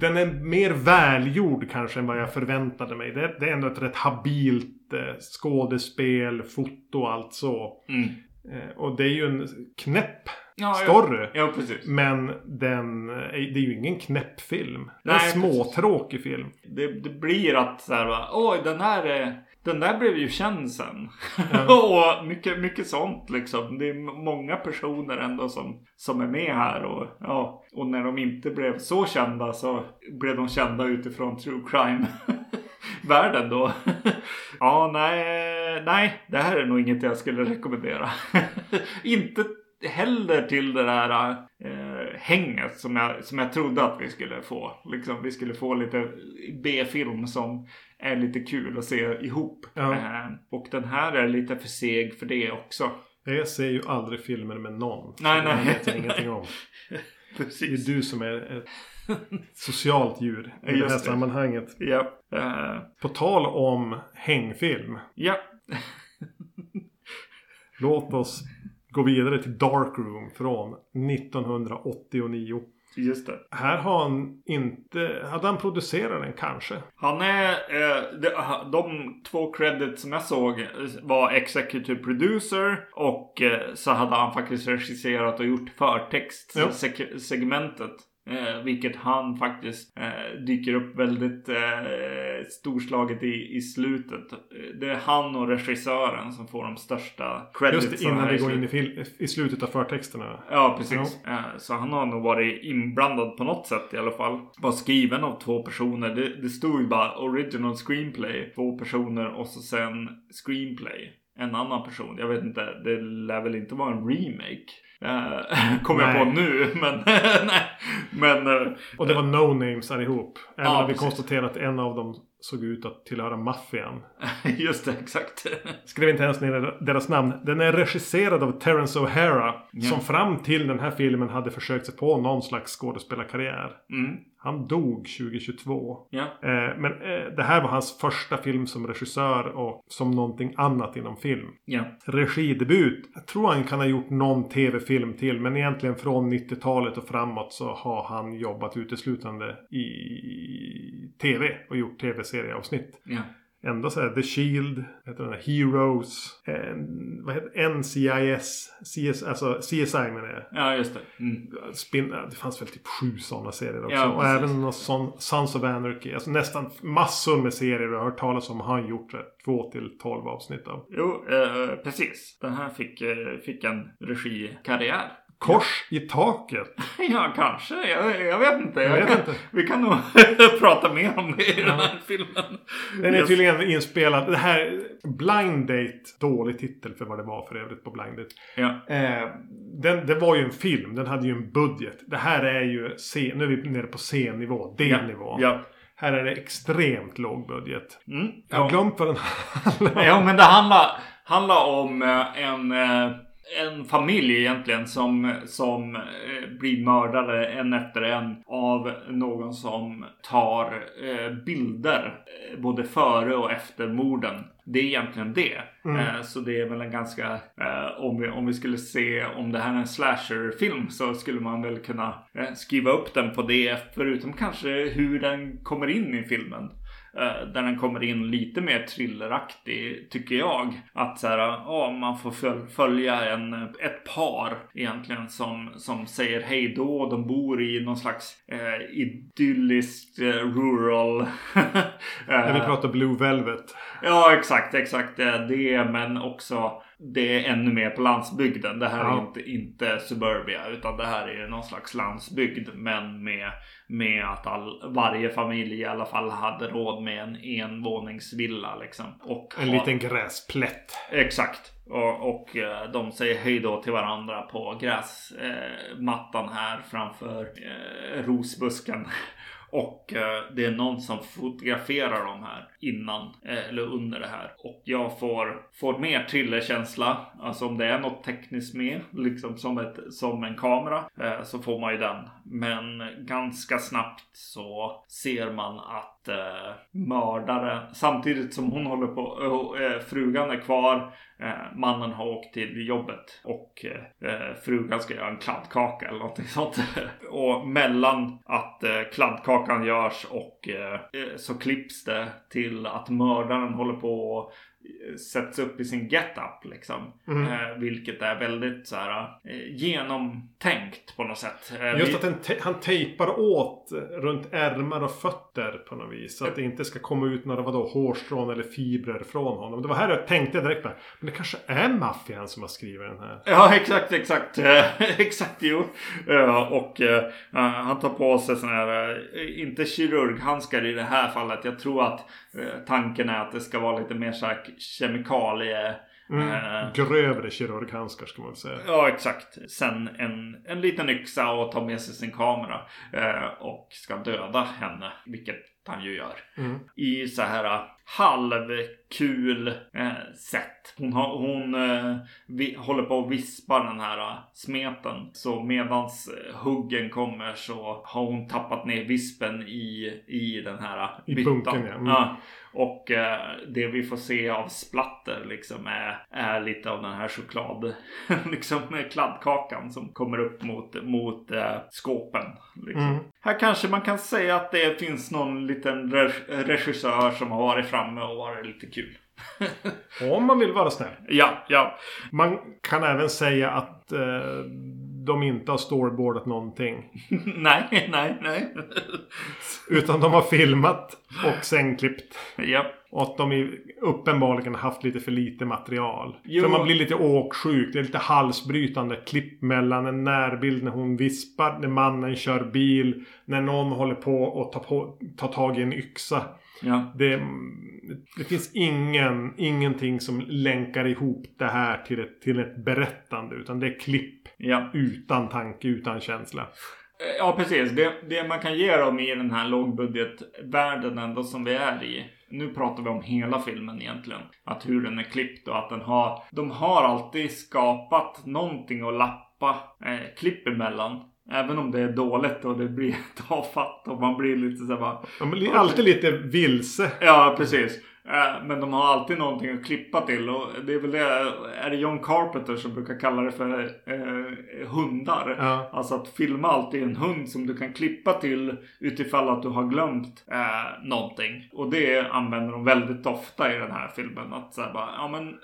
Den är mer välgjord kanske än vad jag förväntade mig. Det, det är ändå ett rätt habilt eh, skådespel, foto och allt så. Mm. Eh, och det är ju en knäpp Ja, story. Ja, precis. Men den, eh, det är ju ingen knäpp film. Det är en småtråkig film. Det, det blir att så här, va, oj den här är, den där blev ju känd sen. och mycket, mycket sånt liksom. Det är många personer ändå som, som är med här. Och, ja, och när de inte blev så kända så blev de kända utifrån true crime. Världen då. ja, nej, nej, det här är nog inget jag skulle rekommendera. inte heller till det där eh, hänget som jag, som jag trodde att vi skulle få. Liksom, vi skulle få lite B-film som är lite kul att se ihop. Ja. Eh, och den här är lite för seg för det också. Jag ser ju aldrig filmer med någon. Nej, det nej. vet jag ingenting om. Det är Precis. du som är ett socialt djur i det Just här det. sammanhanget. Ja. Eh, På tal om hängfilm. ja. Låt oss gå vidare till Dark Room från 1989. Just det. Här har han inte... Hade han producerat den kanske? Han är... Eh, de, de två credits som jag såg var Executive Producer och eh, så hade han faktiskt regisserat och gjort förtextsegmentet. Eh, vilket han faktiskt eh, dyker upp väldigt eh, storslaget i, i slutet. Det är han och regissören som får de största credits. Just det, innan vi går in i, fil- i slutet av förtexterna. Ja, precis. Ja. Eh, så han har nog varit inblandad på något sätt i alla fall. Var skriven av två personer. Det, det stod ju bara original screenplay. Två personer och så sen screenplay. En annan person. Jag vet inte. Det lär väl inte vara en remake. Uh, Kommer jag på nu. Men, nej. men uh, Och det var no names allihop. Även ja, om vi konstaterat att en av dem såg ut att tillhöra maffian. Just det, exakt. Skrev inte ens ner deras namn. Den är regisserad av Terence O'Hara. Ja. Som fram till den här filmen hade försökt sig på någon slags skådespelarkarriär. Mm. Han dog 2022. Ja. Eh, men eh, det här var hans första film som regissör och som någonting annat inom film. Ja. Regidebut. Jag tror han kan ha gjort någon tv-film till. Men egentligen från 90-talet och framåt så har han jobbat uteslutande i tv och gjort tv-serieavsnitt. Ja ända så här The Shield, heter den här Heroes, en, vad heter NCIS, CS, alltså CSI menar jag. Ja, just det. Mm. Spin, det fanns väl typ sju sådana serier också. Ja, och även någon sån Sons of Anarchy. Alltså nästan massor med serier du har hört talas om har han gjort det. Två till tolv avsnitt av. Jo, eh, precis. Den här fick, eh, fick en regikarriär. Kors i taket? Ja, kanske. Jag, jag vet inte. Jag vet inte. Vi kan nog prata mer om det i ja. den här filmen. Den är yes. tydligen inspelad. Det här Blind Date. Dålig titel för vad det var för övrigt på Blind Date. Ja. Eh, den, det var ju en film. Den hade ju en budget. Det här är ju C. Nu är vi nere på C-nivå. D-nivå. Ja. ja. Här är det extremt låg budget. Mm. Jag har glömt vad den handlar om. Ja, men det handlar, handlar om eh, en eh, en familj egentligen som, som eh, blir mördade en efter en av någon som tar eh, bilder eh, både före och efter morden. Det är egentligen det. Mm. Så det är väl en ganska, om, vi, om vi skulle se om det här är en slasherfilm så skulle man väl kunna skriva upp den på det. Förutom kanske hur den kommer in i filmen. Eh, där den kommer in lite mer thrilleraktig tycker jag. Att så här, ja, man får följa en, ett par egentligen som, som säger hej då. De bor i någon slags eh, idylliskt eh, rural. När vi pratar Blue Velvet. Ja exakt, exakt det. Men också det är ännu mer på landsbygden. Det här ja. är inte, inte suburbia utan det här är någon slags landsbygd. Men med, med att all, varje familj i alla fall hade råd med en envåningsvilla. Liksom. Och en har, liten gräsplätt. Exakt. Och, och eh, de säger hej då till varandra på gräsmattan eh, här framför eh, rosbusken. Och eh, det är någon som fotograferar dem här innan eh, eller under det här. Och jag får, får mer thrillerkänsla. Alltså om det är något tekniskt med, liksom som, ett, som en kamera, eh, så får man ju den. Men ganska snabbt så ser man att eh, mördaren, samtidigt som hon håller på, eh, eh, frugan är kvar, Eh, mannen har åkt till jobbet och eh, eh frugan ska göra en kladdkaka eller någonting sånt. och mellan att eh, kladdkakan görs och eh, eh, så klipps det till att mördaren håller på och sätts upp i sin get-up liksom. Mm. Eh, vilket är väldigt så här eh, genomtänkt på något sätt. Eh, Just att te han tejpar åt runt ärmar och fötter på något vis. Så att det inte ska komma ut några vadå, hårstrån eller fibrer från honom. Det var här jag tänkte direkt på. Men det kanske är maffian som har skrivit den här. Ja exakt, exakt. exakt jo. och han tar på sig sådana här, inte kirurghandskar i det här fallet. Jag tror att tanken är att det ska vara lite mer såhär kemikalie... Mm, eh, grövre kirurghandskar ska man väl säga. Ja exakt. Sen en, en liten yxa och ta med sig sin kamera. Eh, och ska döda henne. Vilket han ju gör. Mm. I så här äh, halvkul eh, sätt. Hon, har, hon eh, vi, håller på att vispa den här eh, smeten. Så medans eh, huggen kommer så har hon tappat ner vispen i, i den här äh, I byttan. bunken, ja. Mm. ja. Och eh, det vi får se av splatter liksom är, är lite av den här choklad, liksom kladdkakan som kommer upp mot, mot eh, skåpen. Liksom. Mm. Här kanske man kan säga att det finns någon liten re- regissör som har varit framme och varit lite kul. Om man vill vara snäll. Ja, ja. Man kan även säga att eh, de inte har storyboardat någonting. nej, nej, nej. Utan de har filmat och sen klippt. ja. Och att de uppenbarligen haft lite för lite material. Jo. Så man blir lite åksjuk. Det är lite halsbrytande klipp mellan en närbild när hon vispar, när mannen kör bil, när någon håller på och tar, på, tar tag i en yxa. Ja. Det, det finns ingen, ingenting som länkar ihop det här till ett, till ett berättande. Utan det är klipp Ja. utan tanke, utan känsla. Ja, precis. Det, det man kan ge dem i den här lågbudgetvärlden ändå som vi är i. Nu pratar vi om hela filmen egentligen. Att hur den är klippt och att den har... De har alltid skapat någonting att lappa eh, klipp emellan. Även om det är dåligt och det blir tafatt och man blir lite så bara... De är alltid lite vilse. Ja, precis. Eh, Men de har alltid någonting att klippa till och det är väl det. Är det John Carpenter som brukar kalla det för eh, hundar? Ja. Alltså att filma alltid en hund som du kan klippa till utifall att du har glömt eh, någonting. Och det använder de väldigt ofta i den här filmen. Att säga bara, ja men eh,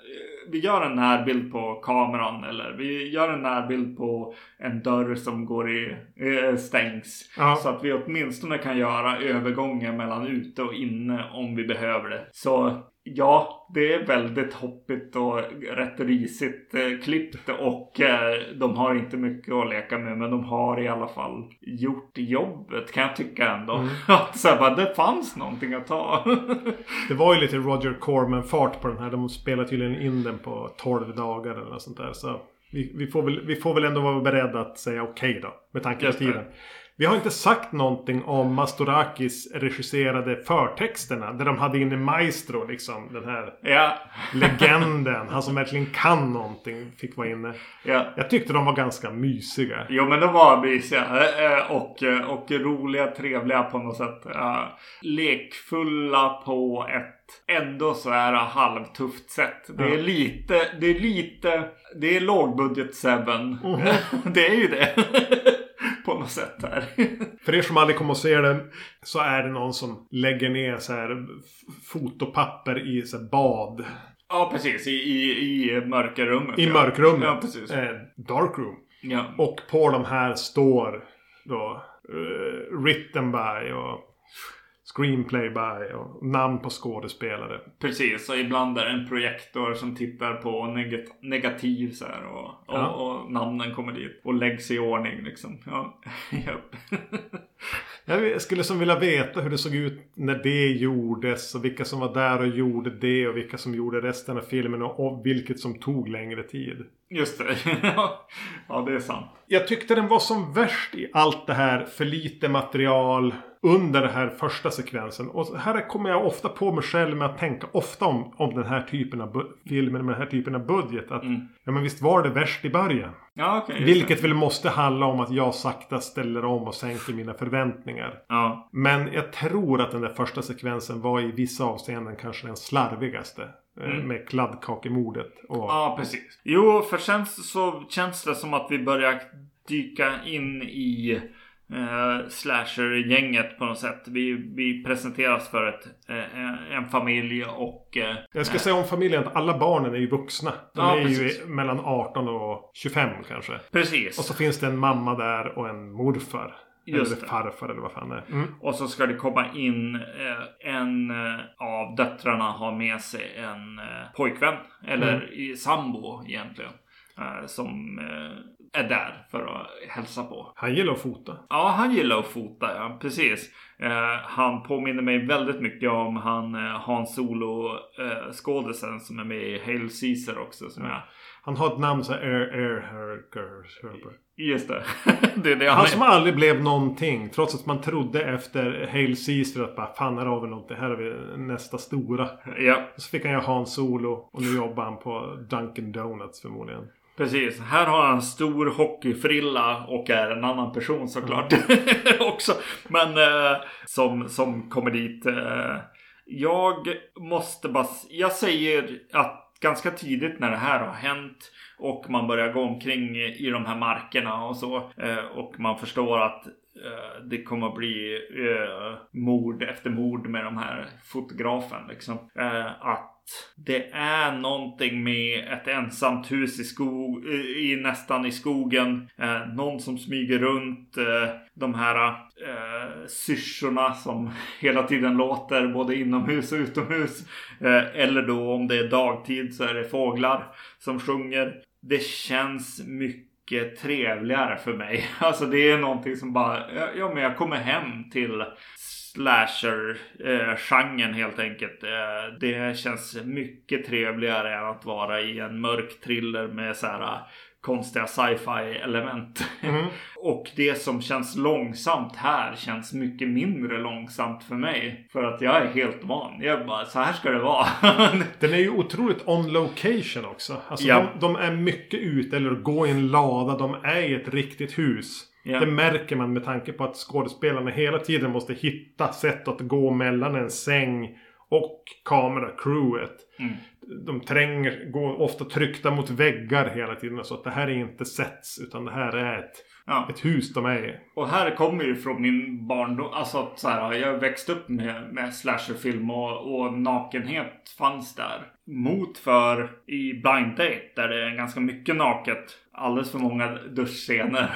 vi gör en närbild på kameran eller vi gör en närbild på en dörr som går i eh, stängs. Ja. Så att vi åtminstone kan göra övergången mellan ute och inne om vi behöver det. Så ja, det är väldigt hoppigt och rätt risigt eh, klippt och eh, de har inte mycket att leka med men de har i alla fall gjort jobbet kan jag tycka ändå. Mm. Att så här, bara, det fanns någonting att ta. Det var ju lite Roger Corman-fart på den här. De spelade tydligen in den på 12 dagar eller något sånt där. Så vi, vi, får, väl, vi får väl ändå vara beredda att säga okej då. Med tanke på tiden. Vi har inte sagt någonting om Mastorakis regisserade förtexterna. Där de hade inne Maestro liksom. Den här ja, legenden. han som verkligen kan någonting. Fick vara inne. ja. Jag tyckte de var ganska mysiga. Jo men de var mysiga eh, och, eh, och roliga, trevliga på något sätt. Eh, Lekfulla på ett ändå så här halvtufft sätt. Det är lite, det är lite, det är lågbudget Seven. det är ju det. På något sätt här. För er som aldrig kommer att se den så är det någon som lägger ner så här fotopapper i så här bad. ja precis, i, i, i mörkerrummet. I ja. mörkrummet. Ja precis. Eh, dark room. Ja. Och på de här står då uh, written by och screenplay by och namn på skådespelare. Precis, och ibland är det en projektor som tittar på negat- negativ så här och, och, Ja. och namnen kommer dit och läggs i ordning liksom. Ja. Jag skulle som vilja veta hur det såg ut när det gjordes och vilka som var där och gjorde det och vilka som gjorde resten av filmen och, och vilket som tog längre tid. Just det. ja, det är sant. Jag tyckte den var som värst i allt det här för lite material under den här första sekvensen. Och här kommer jag ofta på mig själv med att tänka ofta om, om den här typen av filmer med den här typen av budget. Att, Mm. Ja men visst var det värst i början. Ja, just Vilket väl måste handla om att jag sakta ställer om och sänker mina förväntningar. Ja, Men jag tror att den där första sekvensen var i vissa avseenden kanske den slarvigaste. eh, Mm. Med kladdkakemordet. Och, ja, precis. Jo, för sen så känns det som att vi börjar dyka in i eh, slasher-gänget på något sätt. Vi, vi presenteras för ett, eh, en familj och... Eh, Jag ska säga om familjen att alla barnen är ju vuxna. De Ja, är precis. ju mellan 18 och 25 kanske. precis. Och så finns det en mamma där och en morfar. Just eller det. farfar eller vad fan det är. Mm. Och så ska det komma in eh, en eh, av döttrarna har med sig en eh, pojkvän. Eller Mm. i sambo egentligen. Eh, som eh, är där för att hälsa på. Han gillar att fota. Ja, han gillar att fota, ja. Precis. Eh, han påminner mig väldigt mycket om han Hans Solo eh, skådisen som är med i Hail Caesar också. Som jag, Han har ett namn så här Herker. Just det. det det han, Han som aldrig blev någonting. Trots att man trodde efter Hail Caesar att bara fan här har vi någonting. Här har vi nästa stora. Ja, Och så fick han göra Han Solo. Och nu jobbar han på Dunkin Donuts förmodligen. Precis. Här har han stor hockeyfrilla och är en annan person såklart. också. Men eh, som, som kommer dit. Eh, jag måste bara... Jag säger att ganska tidigt när det här har hänt och man börjar gå omkring i de här markerna och så. Eh, och man förstår att eh, det kommer att bli eh, mord efter mord med de här fotografen. Liksom. Eh, att det är någonting med ett ensamt hus i skog, i, nästan i skogen. Eh, någon som smyger runt. Eh, de här eh, syrsorna som hela tiden låter både inomhus och utomhus. Eh, eller då om det är dagtid så är det fåglar som sjunger. Det känns mycket trevligare för mig. Alltså det är någonting som bara, ja, ja men jag kommer hem till slasher-genren helt enkelt. Eh, det känns mycket trevligare än att vara i en mörk thriller med så här eh, konstiga sci-fi element. Mm. Och det som känns långsamt här känns mycket mindre långsamt för mig. För att jag är helt van. Jag bara, så här ska det vara. Den är ju otroligt on location också. Alltså Ja. de, de är mycket ute eller går i en lada. De är i ett riktigt hus. Ja. Det märker man med tanke på att skådespelarna hela tiden måste hitta sätt att gå mellan en säng och kameracrewet. Mm. De tränger, går ofta tryckta mot väggar hela tiden. Så att det här är inte sets utan det här är ett, Ja. ett hus de är i. Och här kommer ju från min barndom. Alltså att så här, jag växte upp med, med slasherfilm och, och nakenhet fanns där. Mot för i Blind Date där det är ganska mycket naket. Alldeles för många duschscener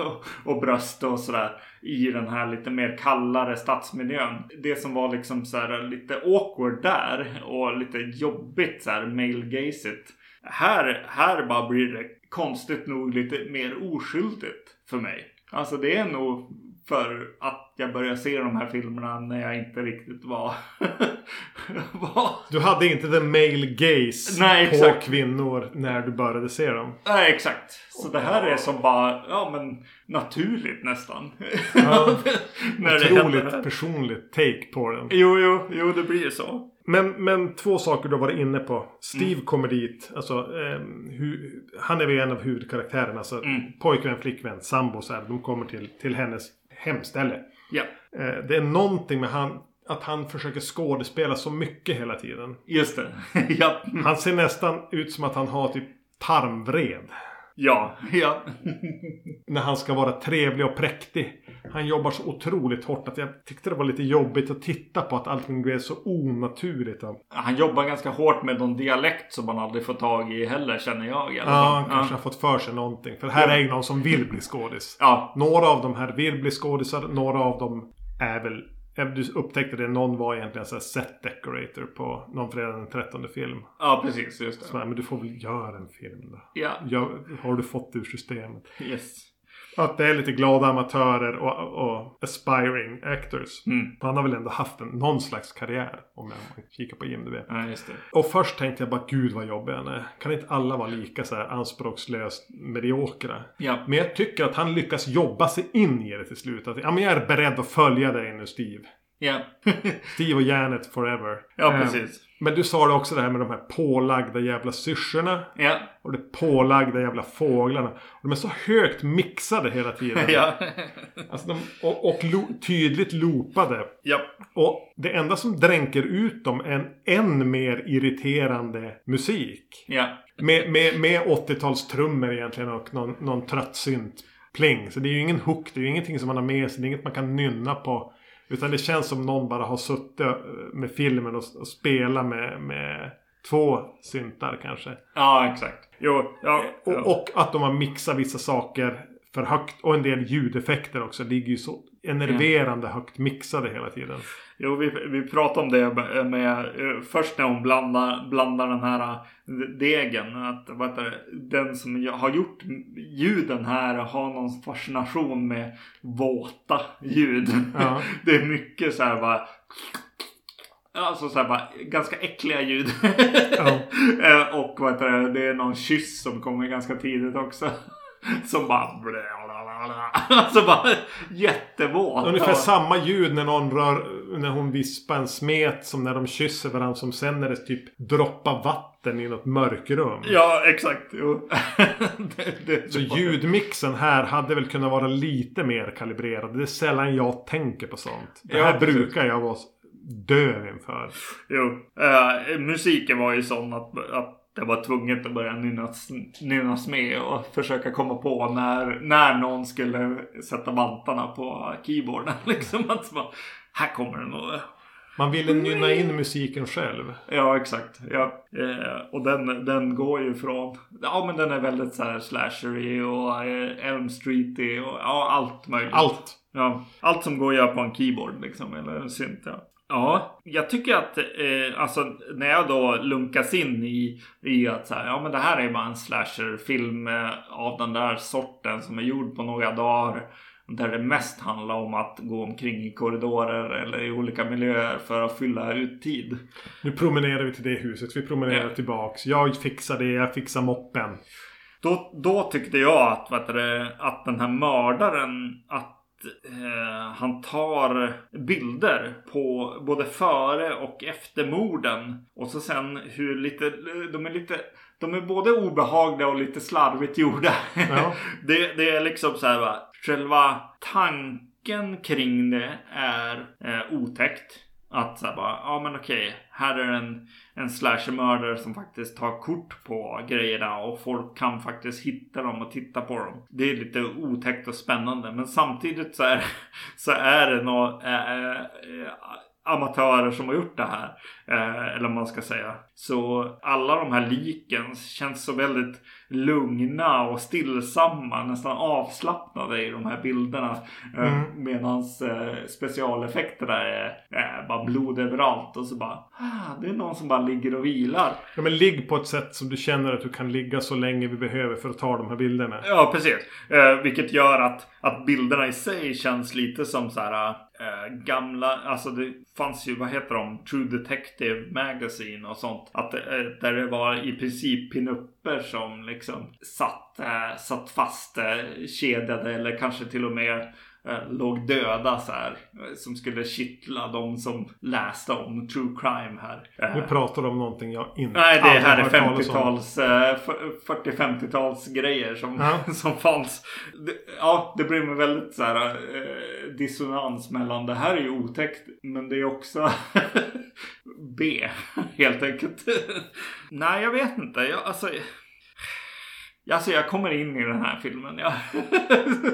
och, bröst och sådär. I den här lite mer kallare stadsmiljön. Det som var liksom så här lite awkward där och lite jobbigt så här male-gazigt. Här, här bara blir det konstigt nog lite mer oskyldigt för mig. Alltså det är nog för att jag började se de här filmerna när jag inte riktigt var... var... Du hade inte the male gaze Nej, på exakt. kvinnor när du började se dem. Nej, exakt. Så det här är som bara, ja men naturligt nästan. Ja. när. Otroligt personligt take på den. Jo, jo, jo, det blir ju så. Men, men två saker du har varit inne på. Steve Mm. kommer dit. Alltså, ehm, hu, han är väl en av huvudkaraktärerna. Alltså, Mm. Pojkvän, flickvän, sambo så här, De kommer till, till hennes hemställe. Ja, Eh, det är någonting med han, att han försöker skådespela så mycket hela tiden. just det. ja, Han ser nästan ut som att han har typ tarmvred. Ja, ja. När han ska vara trevlig och präktig. Han jobbar så otroligt hårt att jag tyckte det var lite jobbigt att titta på att allting blev så onaturligt. Han jobbar ganska hårt med någon dialekt som man aldrig får tag i heller känner jag. alla Ja, han kanske har fått för sig någonting. För här är ju någon som vill bli skådis. Ja, Några av de här vill bli skådisar. Några av dem är väl... ja, Du upptäckte det. Någon var egentligen så set decorator på någon fredag den 13 film. ja precis. Just Så, det. här, men du får väl göra en film då. Ja, Gör, har du fått ur systemet? yes. Att det är lite glada amatörer och, och aspiring actors. Mm. Han har väl ändå haft en, någon slags karriär. Om jag kikar på IMDB. Ja, just det. Och först tänkte jag bara gud vad jobbig han är. Kan inte alla vara lika så här anspråkslöst mediokra? Ja, Men jag tycker att han lyckas jobba sig in i det till slut. Att, ja, men jag är beredd att följa dig nu Steve. Ja. Steve och Janet forever. ja Eh, precis. Men du sa det också det här med de här pålagda jävla syrsorna. Ja, Och de pålagda jävla fåglarna. Och de är så högt mixade hela tiden. ja. Alltså de, och och lo, tydligt loopade. ja. Och det enda som dränker ut dem är en än mer irriterande musik. Ja, Med, med, med 80-talstrummor egentligen och någon, någon trött synt pling. Så det är ju ingen hook. Det är ju ingenting som man har med sig. Det är inget man kan nynna på. Utan det känns som någon bara har suttit eh, med filmen och, och spelat med, med två syntar kanske. ja exakt. Jo, ja. ja. Och, och att de har mixat vissa saker för högt. Och en del ljudeffekter också. Ligger ju så enerverande högt mixade hela tiden. Jo, vi, vi pratade om det med, med eh, först när hon blandar, blandar den här eh, degen. Att vad det, den som har gjort ljuden här har någon fascination med våta ljud. Ja. Det är mycket så här bara Alltså så här bara ganska äckliga ljud. Ja. Eh, och vad heter det, det är någon kyss som kommer ganska tidigt också. Som bara... Alltså bara jättevåt. Ungefär samma ljud när någon rör... När hon vispar en smet som när de kysser varandra. Som sen när det typ droppar vatten i något mörkrum. Ja, exakt. Jo. det, det, så ljudmixen här hade väl kunnat vara lite mer kalibrerad. Det är sällan jag tänker på sånt. Det här ja, brukar jag vara döv inför. Jo. Uh, musiken var ju sån att, att det var tvunget att börja nynnas, nynnas med och försöka komma på när, när någon skulle sätta vantarna på keyboarden. Liksom att bara, här kommer det nog. Man ville nynna in musiken själv. Ja, exakt. Ja. Eh, och den, den går ju från... Ja, men den är väldigt så här slashery och eh, Elm Streety och ja, allt möjligt. Allt. Ja, allt som går att göra på en keyboard liksom. Eller en synt, ja. Ja, jag tycker att eh, alltså när jag då lunkas in i, i att så här, ja men det här är bara en slasherfilm eh, av den där sorten som är gjord på några dagar. Där det mest handlar om att gå omkring i korridorer eller i olika miljöer för att fylla ut tid. Nu promenerar vi till det huset. Vi promenerar ja. tillbaks. Jag fixar det. Jag fixar moppen. Då, då tyckte jag att, vet du, att den här mördaren, att eh, han tar bilder på både före och efter morden. Och så sen hur lite, de är lite, de är både obehagliga och lite slarvigt gjorda. Ja. det, det är liksom så här va, själva tanken kring det är eh, otäckt. Att så här bara, ja men okej, här är en, en slashermördare som faktiskt tar kort på grejerna och folk kan faktiskt hitta dem och titta på dem. Det är lite otäckt och spännande men samtidigt så är, så är det några eh, eh, eh, amatörer som har gjort det här. Eh, eller vad man ska säga. Så alla de här liken känns så väldigt lugna och stillsamma. Nästan avslappnade i de här bilderna. Eh, mm. Medans eh, specialeffekterna är eh, bara blod överallt. Och så bara, ah, det är någon som bara ligger och vilar. Ja men ligg på ett sätt som du känner att du kan ligga så länge vi behöver för att ta de här bilderna. Ja precis. Eh, vilket gör att, att bilderna i sig känns lite som så här eh, gamla, alltså det fanns ju, vad heter de, True Detective Magazine och sånt. Att, eh, där det var i princip pinupper som liksom satt, eh, satt fast eh, kedjade eller kanske till och med låg döda så här. Som skulle kittla de som läste om true crime här. Nu pratar du om någonting jag inte Nej, det här är 50-tals, 40-50-tals grejer som, ja. som fanns. Ja, det blir med väldigt så här dissonans mellan det här är ju otäckt men det är också B helt enkelt. Nej, jag vet inte. Jag, alltså, Alltså jag kommer in i den här filmen. Jag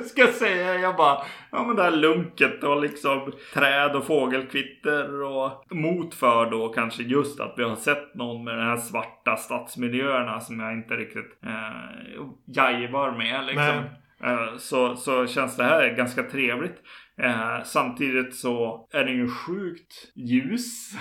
ska säga, jag bara, ja men det här lunket och liksom träd och fågelkvitter och mot för då kanske just att vi har sett någon med de här svarta stadsmiljöerna som jag inte riktigt eh, jajvar med liksom. Eh, så, så känns det här ganska trevligt. Eh, samtidigt så är det ju sjukt ljus.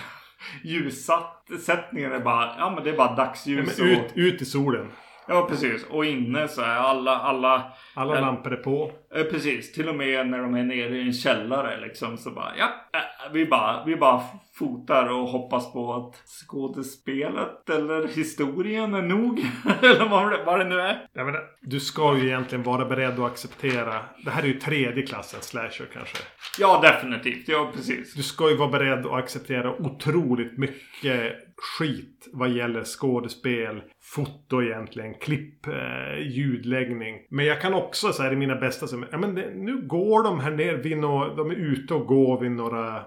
Ljussatt. Sättningen är bara, ja men det är bara dagsljus. Ja, ut, och... ut i solen. Ja, precis. Och inne så är alla... Alla, alla lampor är på. Precis. Till och med när de är nere i en källare liksom så bara... Ja, eh, vi bara, vi bara fotar och hoppas på att skådespelet eller historien är nog. eller vad det, vad det nu är. Jag menar, du ska ju egentligen vara beredd att acceptera. Det här är ju tredje klassens slasher kanske. Ja, definitivt. Ja, precis. Du ska ju vara beredd att acceptera otroligt mycket skit vad gäller skådespel, foto egentligen, klipp, eh, ljudläggning. Men jag kan också säga i mina bästa som, ja men det, nu går de här ner vid no, de är ute och går vid några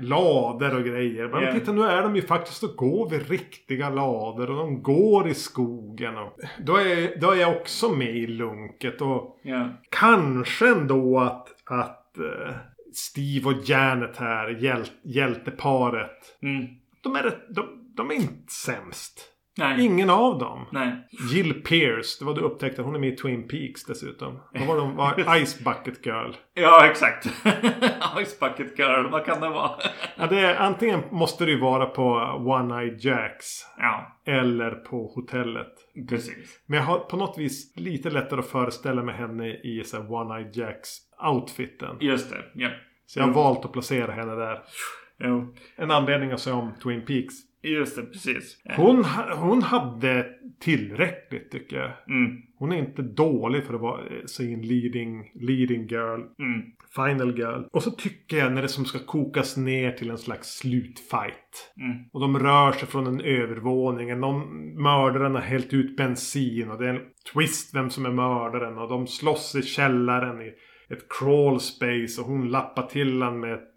lader och grejer. Men yeah. titta nu är de ju faktiskt och går vid riktiga lader och de går i skogen. Och, då, är, då är jag också med i lunket och yeah. kanske ändå att, att uh, Steve och Janet här, hjäl, hjälteparet. Mm. De, är, de, de är inte sämst. Nej. Ingen av dem. Nej. Jill Pierce, det var du upptäckte. Hon är med i Twin Peaks dessutom. Vad var de? Var Ice Bucket Girl. Ja, exakt. Ice Bucket Girl, vad kan det vara? ja, det är, antingen måste det ju vara på One Eye Jacks. Ja. Eller på hotellet. Precis. Men jag har på något vis lite lättare att föreställa mig henne i så One Eye Jacks outfiten. Just det, ja. Så jag har mm. valt att placera henne där. Jo. En anledning att se om Twin Peaks. Just det, precis. Eh, Hon, hon hade tillräckligt tycker jag. Mm, Hon är inte dålig för att vara eh, sin leading, leading girl. mm, Final girl. Och så tycker jag när det som ska kokas ner till en slags slutfight. mm. Och de rör sig från en övervåning. Någon, mördaren har hällt ut bensin. Och det är en twist vem som är mördaren. Och de slåss i källaren i ett crawl space. Och hon lappar till han med ett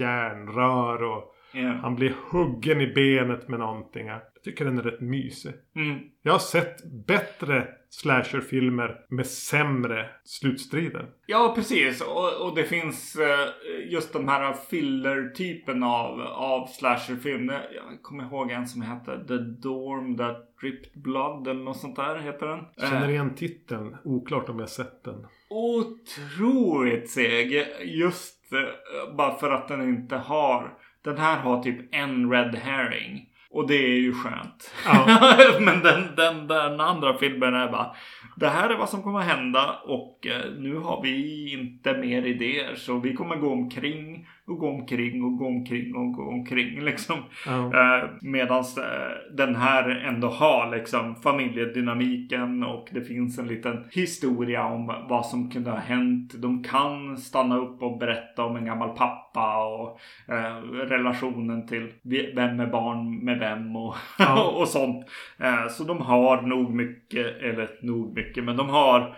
järnrör. Och Ja. han blir huggen i benet med någonting. Jag tycker den är rätt mysig. Mm. Jag har sett bättre slasherfilmer med sämre slutstrider. Ja, precis. Och, och det finns eh, just de här filler-typen av, av slasherfilm. Jag kommer ihåg en som heter The Dorm That Dripped Blood eller något sånt där heter den. Känner Eh, igen titeln. Oklart om jag sett den. otroligt seg. Just eh, bara för att den inte har. Den här har typ en red herring. Och det är ju skönt. Ja. Men den, den, den andra filmen är bara. Det här är vad som kommer hända och eh, nu har vi inte mer idéer. Så vi kommer gå omkring och gå omkring och gå omkring och gå omkring liksom. Ja. Eh, Medan eh, den här ändå har liksom familjedynamiken och det finns en liten historia om vad som kunde ha hänt. De kan stanna upp och berätta om en gammal pappa och eh, relationen till vem är barn med vem och, Ja. och sånt. Eh, så de har nog mycket, eller nog mycket, men de har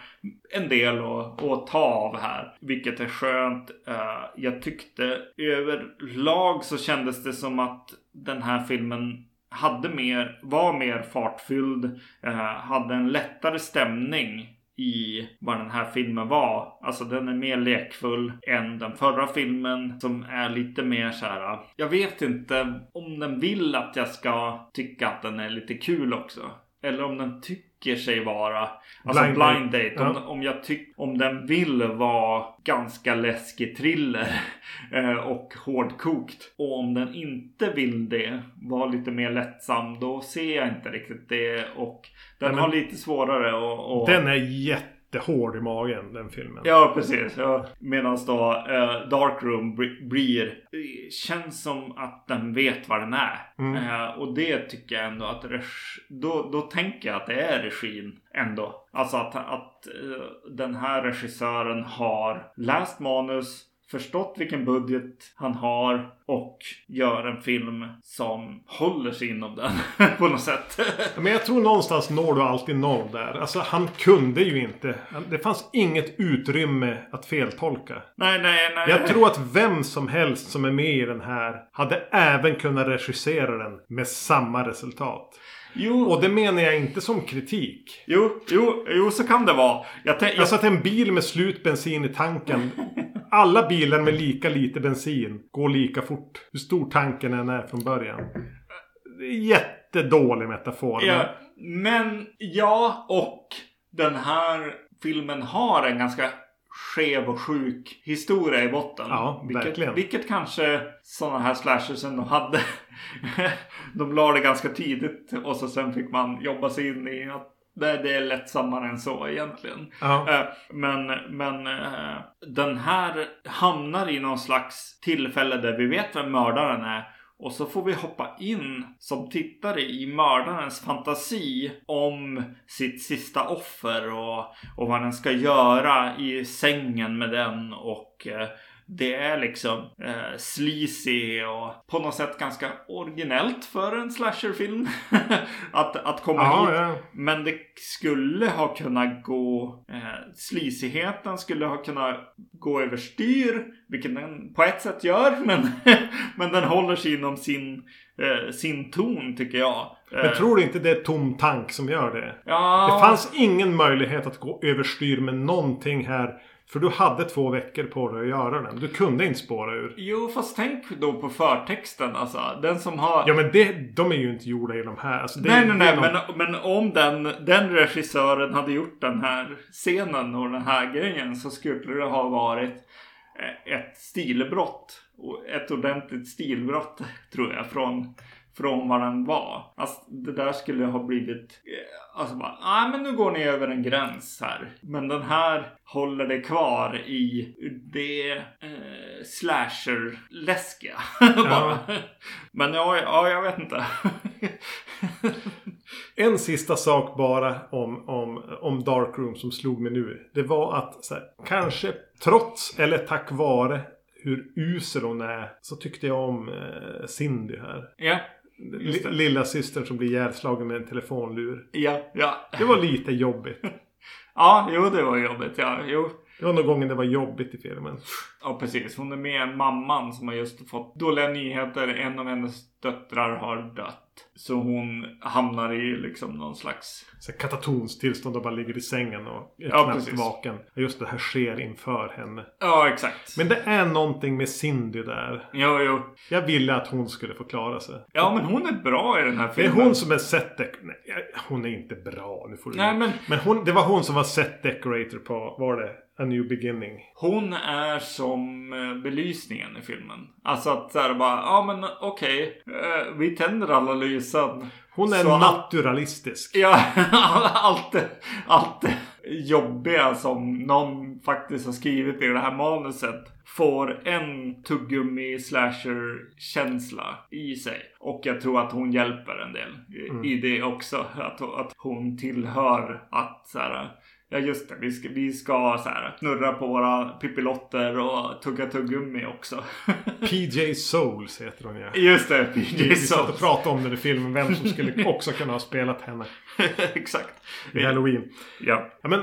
en del att, att ta av här. Vilket är skönt. Eh, jag tyckte överlag så kändes det som att den här filmen hade mer, var mer fartfylld. Eh, hade en lättare stämning i vad den här filmen var. Alltså den är mer lekfull än den förra filmen som är lite mer så här. Eh, jag vet inte om den vill att jag ska tycka att den är lite kul också. Eller om den tycker sig vara Alltså Blind blind, Date. date. Om, om, jag tyck, om den vill vara ganska läskig thriller eh, och hårdkokt. Och om den inte vill det, vara lite mer lättsam, då ser jag inte riktigt det. Och den Nej, har lite svårare att... Den är jättehård i magen den filmen. Ja, precis. Ja. Medan då eh, Darkroom bli- blir... eh, Känns som att den vet vad den är. Mm. Eh, och det tycker jag ändå att... Då, då tänker jag att det är regin ändå. Alltså att, att eh, den här regissören har läst manus. Förstått vilken budget han har och gör en film som håller sig inom den på något sätt. Men jag tror någonstans når du alltid noll där. Alltså han kunde ju inte. Det fanns inget utrymme att feltolka. nej, nej, nej. Jag tror att vem som helst som är med i den här hade även kunnat regissera den med samma resultat. Jo, Och det menar jag inte som kritik. jo, jo, jo, så kan det vara. Jag, tän- jag, Alltså att en bil med slut bensin i tanken. Alla bilar med lika lite bensin går lika fort. Hur stor tanken än är från början. Jättedålig metafor. men- Ja, men ja, och den här filmen har en ganska skev och sjuk historia i botten. Ja, vilket, verkligen. Vilket kanske sådana här slashers ändå hade. De la det ganska tidigt och så sen fick man jobba sig in i att det, det är lättsammare än så egentligen. Ja. Eh, Men, men eh, den här hamnar i någon slags tillfälle där vi vet vem mördaren är. Och så får vi hoppa in som tittare i mördarens fantasi om sitt sista offer och, och vad den ska göra i sängen med den. Och eh, det är liksom eh, sleazy och på något sätt ganska originellt för en slasherfilm. att, att komma Ja, hit. ja. Men det skulle ha kunnat gå... Eh, slisigheten skulle ha kunnat gå överstyr. Vilket den på ett sätt gör. Men, men den håller sig inom sin, eh, sin ton tycker jag. Eh, Men tror du inte det är tom tank som gör det? ja, Det fanns ingen möjlighet att gå överstyr med någonting här. För du hade två veckor på dig att göra den. Du kunde inte spåra ur. Jo, fast tänk då på förtexten alltså. Den som har... Ja men det, de är ju inte gjorda i de här. Alltså, det, nej, nej, nej. något- Men, men om den, den regissören hade gjort den här scenen och den här grejen så skulle det ha varit eh, ett stilbrott. Ett ordentligt stilbrott tror jag från, från vad den var. Alltså det där skulle ha blivit, eh, alltså bara, nej men nu går ni över en gräns här. Men den här håller det kvar i det eh, slasher-läskiga. Ja. men ja, ja, jag vet inte. En sista sak bara om, om, om Darkroom som slog mig nu. Det var att här, kanske trots eller tack vare hur usel hon är så tyckte jag om eh, Cindy här. ja, lilla systern som blir ihjälslagen med en telefonlur. ja, ja. Det var lite jobbigt. Ja, jo det var jobbigt. Ja, jo. Det var någon gången det var jobbigt i filmen. Ja, precis. Hon är med mamman som har just fått dåliga nyheter. En av hennes döttrar har dött. Så hon hamnar i liksom någon slags... Så katatons tillstånd och bara ligger i sängen och är Ja, knappt precis. vaken. Just det här sker inför henne. Ja, exakt. Men det är någonting med Cindy där. Jo, jo. Jag ville att hon skulle få klara sig. Ja, men hon är bra i den här Det är filmen. hon som är set Nej, hon är inte bra. Nu får du Nej, men men hon, det var hon som var set decorator på, var det? A New Beginning. hon är som eh, belysningen i filmen. Alltså att såhär bara, ja men okej. eh, vi tänder alla lysen. Hon är Så naturalistisk. Ja, allt allt jobbiga som någon faktiskt har skrivit i det här manuset får en tuggummi slasher känsla i sig. Och jag tror att hon hjälper en del i, i det också. Att, att hon tillhör att så här, Ja just det, vi ska, vi ska så här, snurra på våra pippilotter och tugga tuggummi också. PJ Souls heter hon ja. just det, Vi, PJ vi satt och Souls. pratade om den i filmen. Vem som skulle också kunna ha spelat henne Exakt. i Halloween. Ja. Ja, men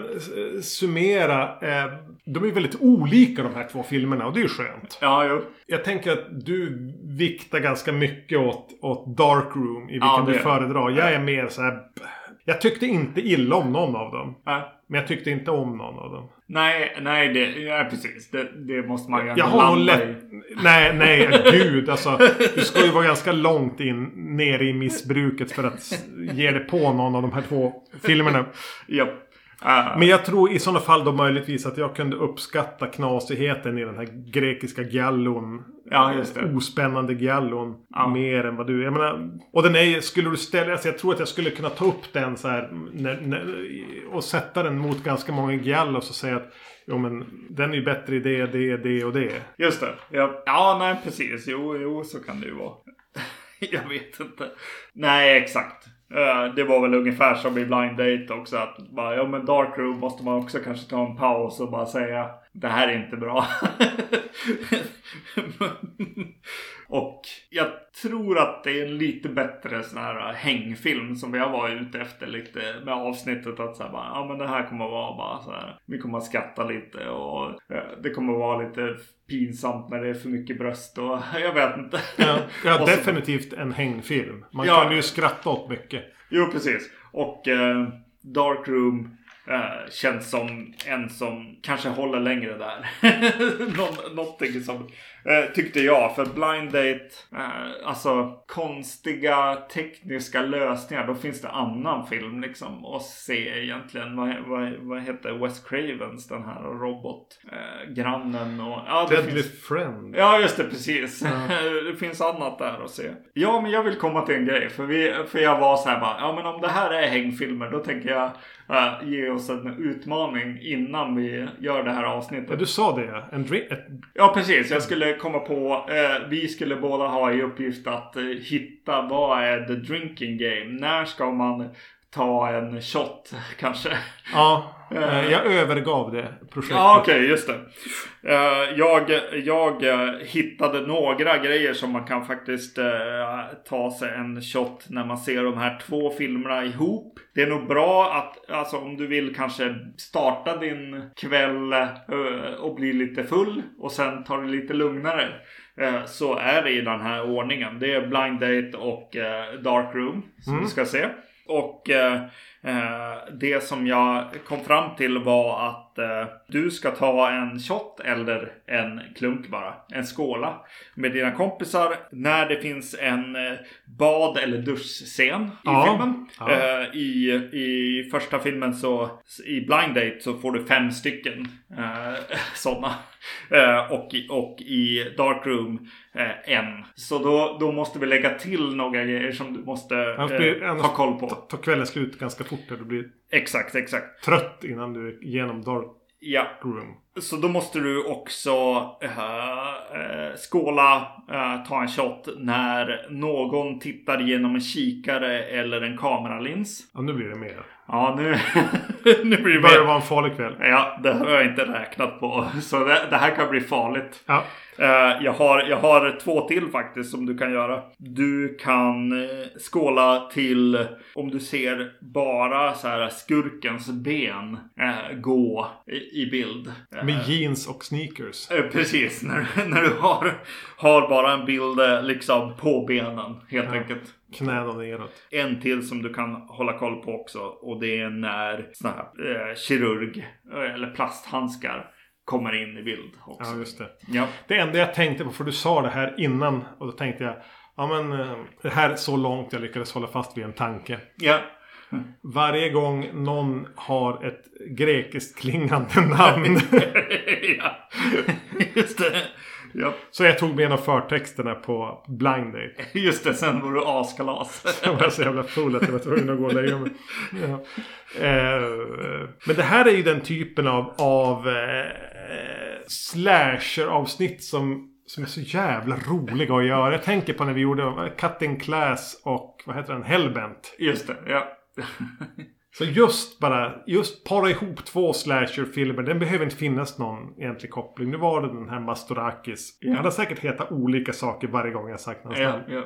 summera. Eh, de är väldigt olika de här två filmerna och det är ju skönt. Ja, jo. Jag tänker att du viktar ganska mycket åt, åt Dark Room i vilken Ja, du föredrar. Jag är mer så här. Jag tyckte inte illa om någon av dem. Ja. Men jag tyckte inte om någon av dem. Nej, nej, det, ja, precis. Det, det måste man ju ändå Jag har lätt... i. Nej, nej, gud alltså. Du ska ju vara ganska långt in ner i missbruket för att ge dig på någon av de här två filmerna. Ja. Uh, Men jag tror i sådana fall då möjligtvis att jag kunde uppskatta knasigheten i den här grekiska giallon. Ja, just det. Ospännande giallon. Ja. Mer än vad du... Jag menar, och den är skulle du ställa... Alltså jag tror att jag skulle kunna ta upp den så här när, när, och sätta den mot ganska många giallos och säga att Jo men den är ju bättre i det, det, det och det. just det. Ja, ja, nej, precis. Jo, jo, så kan det ju vara. jag vet inte. Nej, exakt. Eh, det var väl ungefär som i Blind Date också. Att bara, ja men Dark Room måste man också kanske ta en paus och bara säga det här är inte bra. och jag tror att det är en lite bättre sån här hängfilm som jag var ute efter lite med avsnittet. Att så här bara, ja men det här kommer att vara bara så här. Vi kommer att skratta lite och eh, det kommer att vara lite pinsamt när det är för mycket bröst och jag vet inte. Ja, ja definitivt en hängfilm. Man Ja. kan ju skratta åt mycket. Jo, precis. Och eh, Dark Room eh, känns som en som kanske håller längre där. Nå- någonting som tyckte jag. För Blind Date, eh, alltså konstiga tekniska lösningar. Då finns det annan film liksom att se egentligen. Vad, vad, vad heter Wes Cravens den här robot? Eh, och... Ja, Deadly finns, Friend. Ja, just det. Precis. det finns annat där att se. Ja, men jag vill komma till en grej. För, vi, för jag var så här bara. Ja, men om det här är hängfilmer. Då tänker jag eh, ge oss en utmaning innan vi gör det här Ja, avsnittet. du sa det ja. En. Ja, precis. Jag skulle Eh, komma på. Eh, vi skulle båda ha i uppgift att eh, hitta vad är the drinking game. När ska man ta en shot kanske? Ja, eh, jag övergav det projektet. Ja, okej, just det. Eh, jag, jag eh, hittade några grejer som man kan faktiskt eh, ta sig en shot när man ser de här två filmerna ihop. Det är nog bra att, alltså om du vill kanske starta din kväll eh, och bli lite full och sen ta det lite lugnare. eh, Så är det i den här ordningen. Det är Blind Date och eh, Dark Room som du ska se. Och eh, det som jag kom fram till var att eh, du ska ta en shot eller en klunk bara. En skåla med dina kompisar när det finns en eh, bad eller duschscen i Ja, filmen. ja. Eh, i, I första filmen så i Blind Date så får du fem stycken eh, sådana. Eh, och, och i Dark Room eh, en. Så då, då måste vi lägga till några grejer som du måste eh, ha koll på. Ta kvällen slut ganska fort. Du blir Exakt, exakt. trött innan du är igenom dark Ja, room. Så då måste du också eh, skåla, eh, ta en shot när någon tittar genom en kikare eller en kameralins. Ja, nu blir det mer. Ja, nu, nu blir Det det mer. vara en farlig kväll. Ja, det har jag inte räknat på. Så det, det här kan bli farligt. Ja. Eh, jag, har, jag har två till faktiskt som du kan göra. Du kan skåla till om du ser bara så här skurkens ben gå i, i bild. Med jeans och sneakers. eh, precis, när, när du har, har bara en bild eh, liksom på benen helt Ja. enkelt. Knäna neråt. En till som du kan hålla koll på också och det är när såna här eh, kirurg eh, eller plasthandskar kommer in i bild också. Ja, just det. Ja. Det enda jag tänkte på, för du sa det här innan och då tänkte jag Ja men det här är så långt jag lyckades hålla fast vid en tanke. ja. Varje gång någon har ett grekiskt klingande namn. ja. Just det. Ja. så jag tog med en av förtexterna på Blind Date. Just det, sen var du askalas. Jag var så jävla full att jag var tvungen att gå och lägga mig. Ja. Eh, men det här är ju den typen av, av eh, slasher-avsnitt som, som är så jävla roliga att göra. Jag tänker på när vi gjorde Cutting Class och vad heter den? Hellbent. Just det, ja. Så just bara, just para ihop två slasher-filmer. Den behöver inte finnas någon egentlig koppling. Nu var det den här Mastorakis. Ja. Han har säkert hetat olika saker varje gång jag sagt hans namn. ja.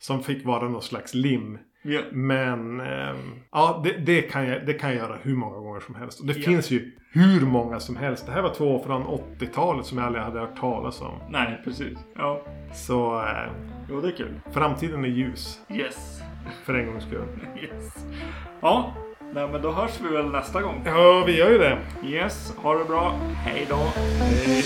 Som fick vara någon slags lim. ja. Men ehm, ja, det, det, kan jag, det kan jag göra hur många gånger som helst. Och det Ja. finns ju hur många som helst. Det här var två från 80-talet som jag aldrig hade hört talas om. Nej, precis. Ja. Så eh, Jo, det är kul. framtiden är ljus. Yes. För en gångs skull. Yes. Ja, nej, men då hörs vi väl nästa gång. Ja, vi gör ju det. Yes, ha det bra. Hej då. Hej.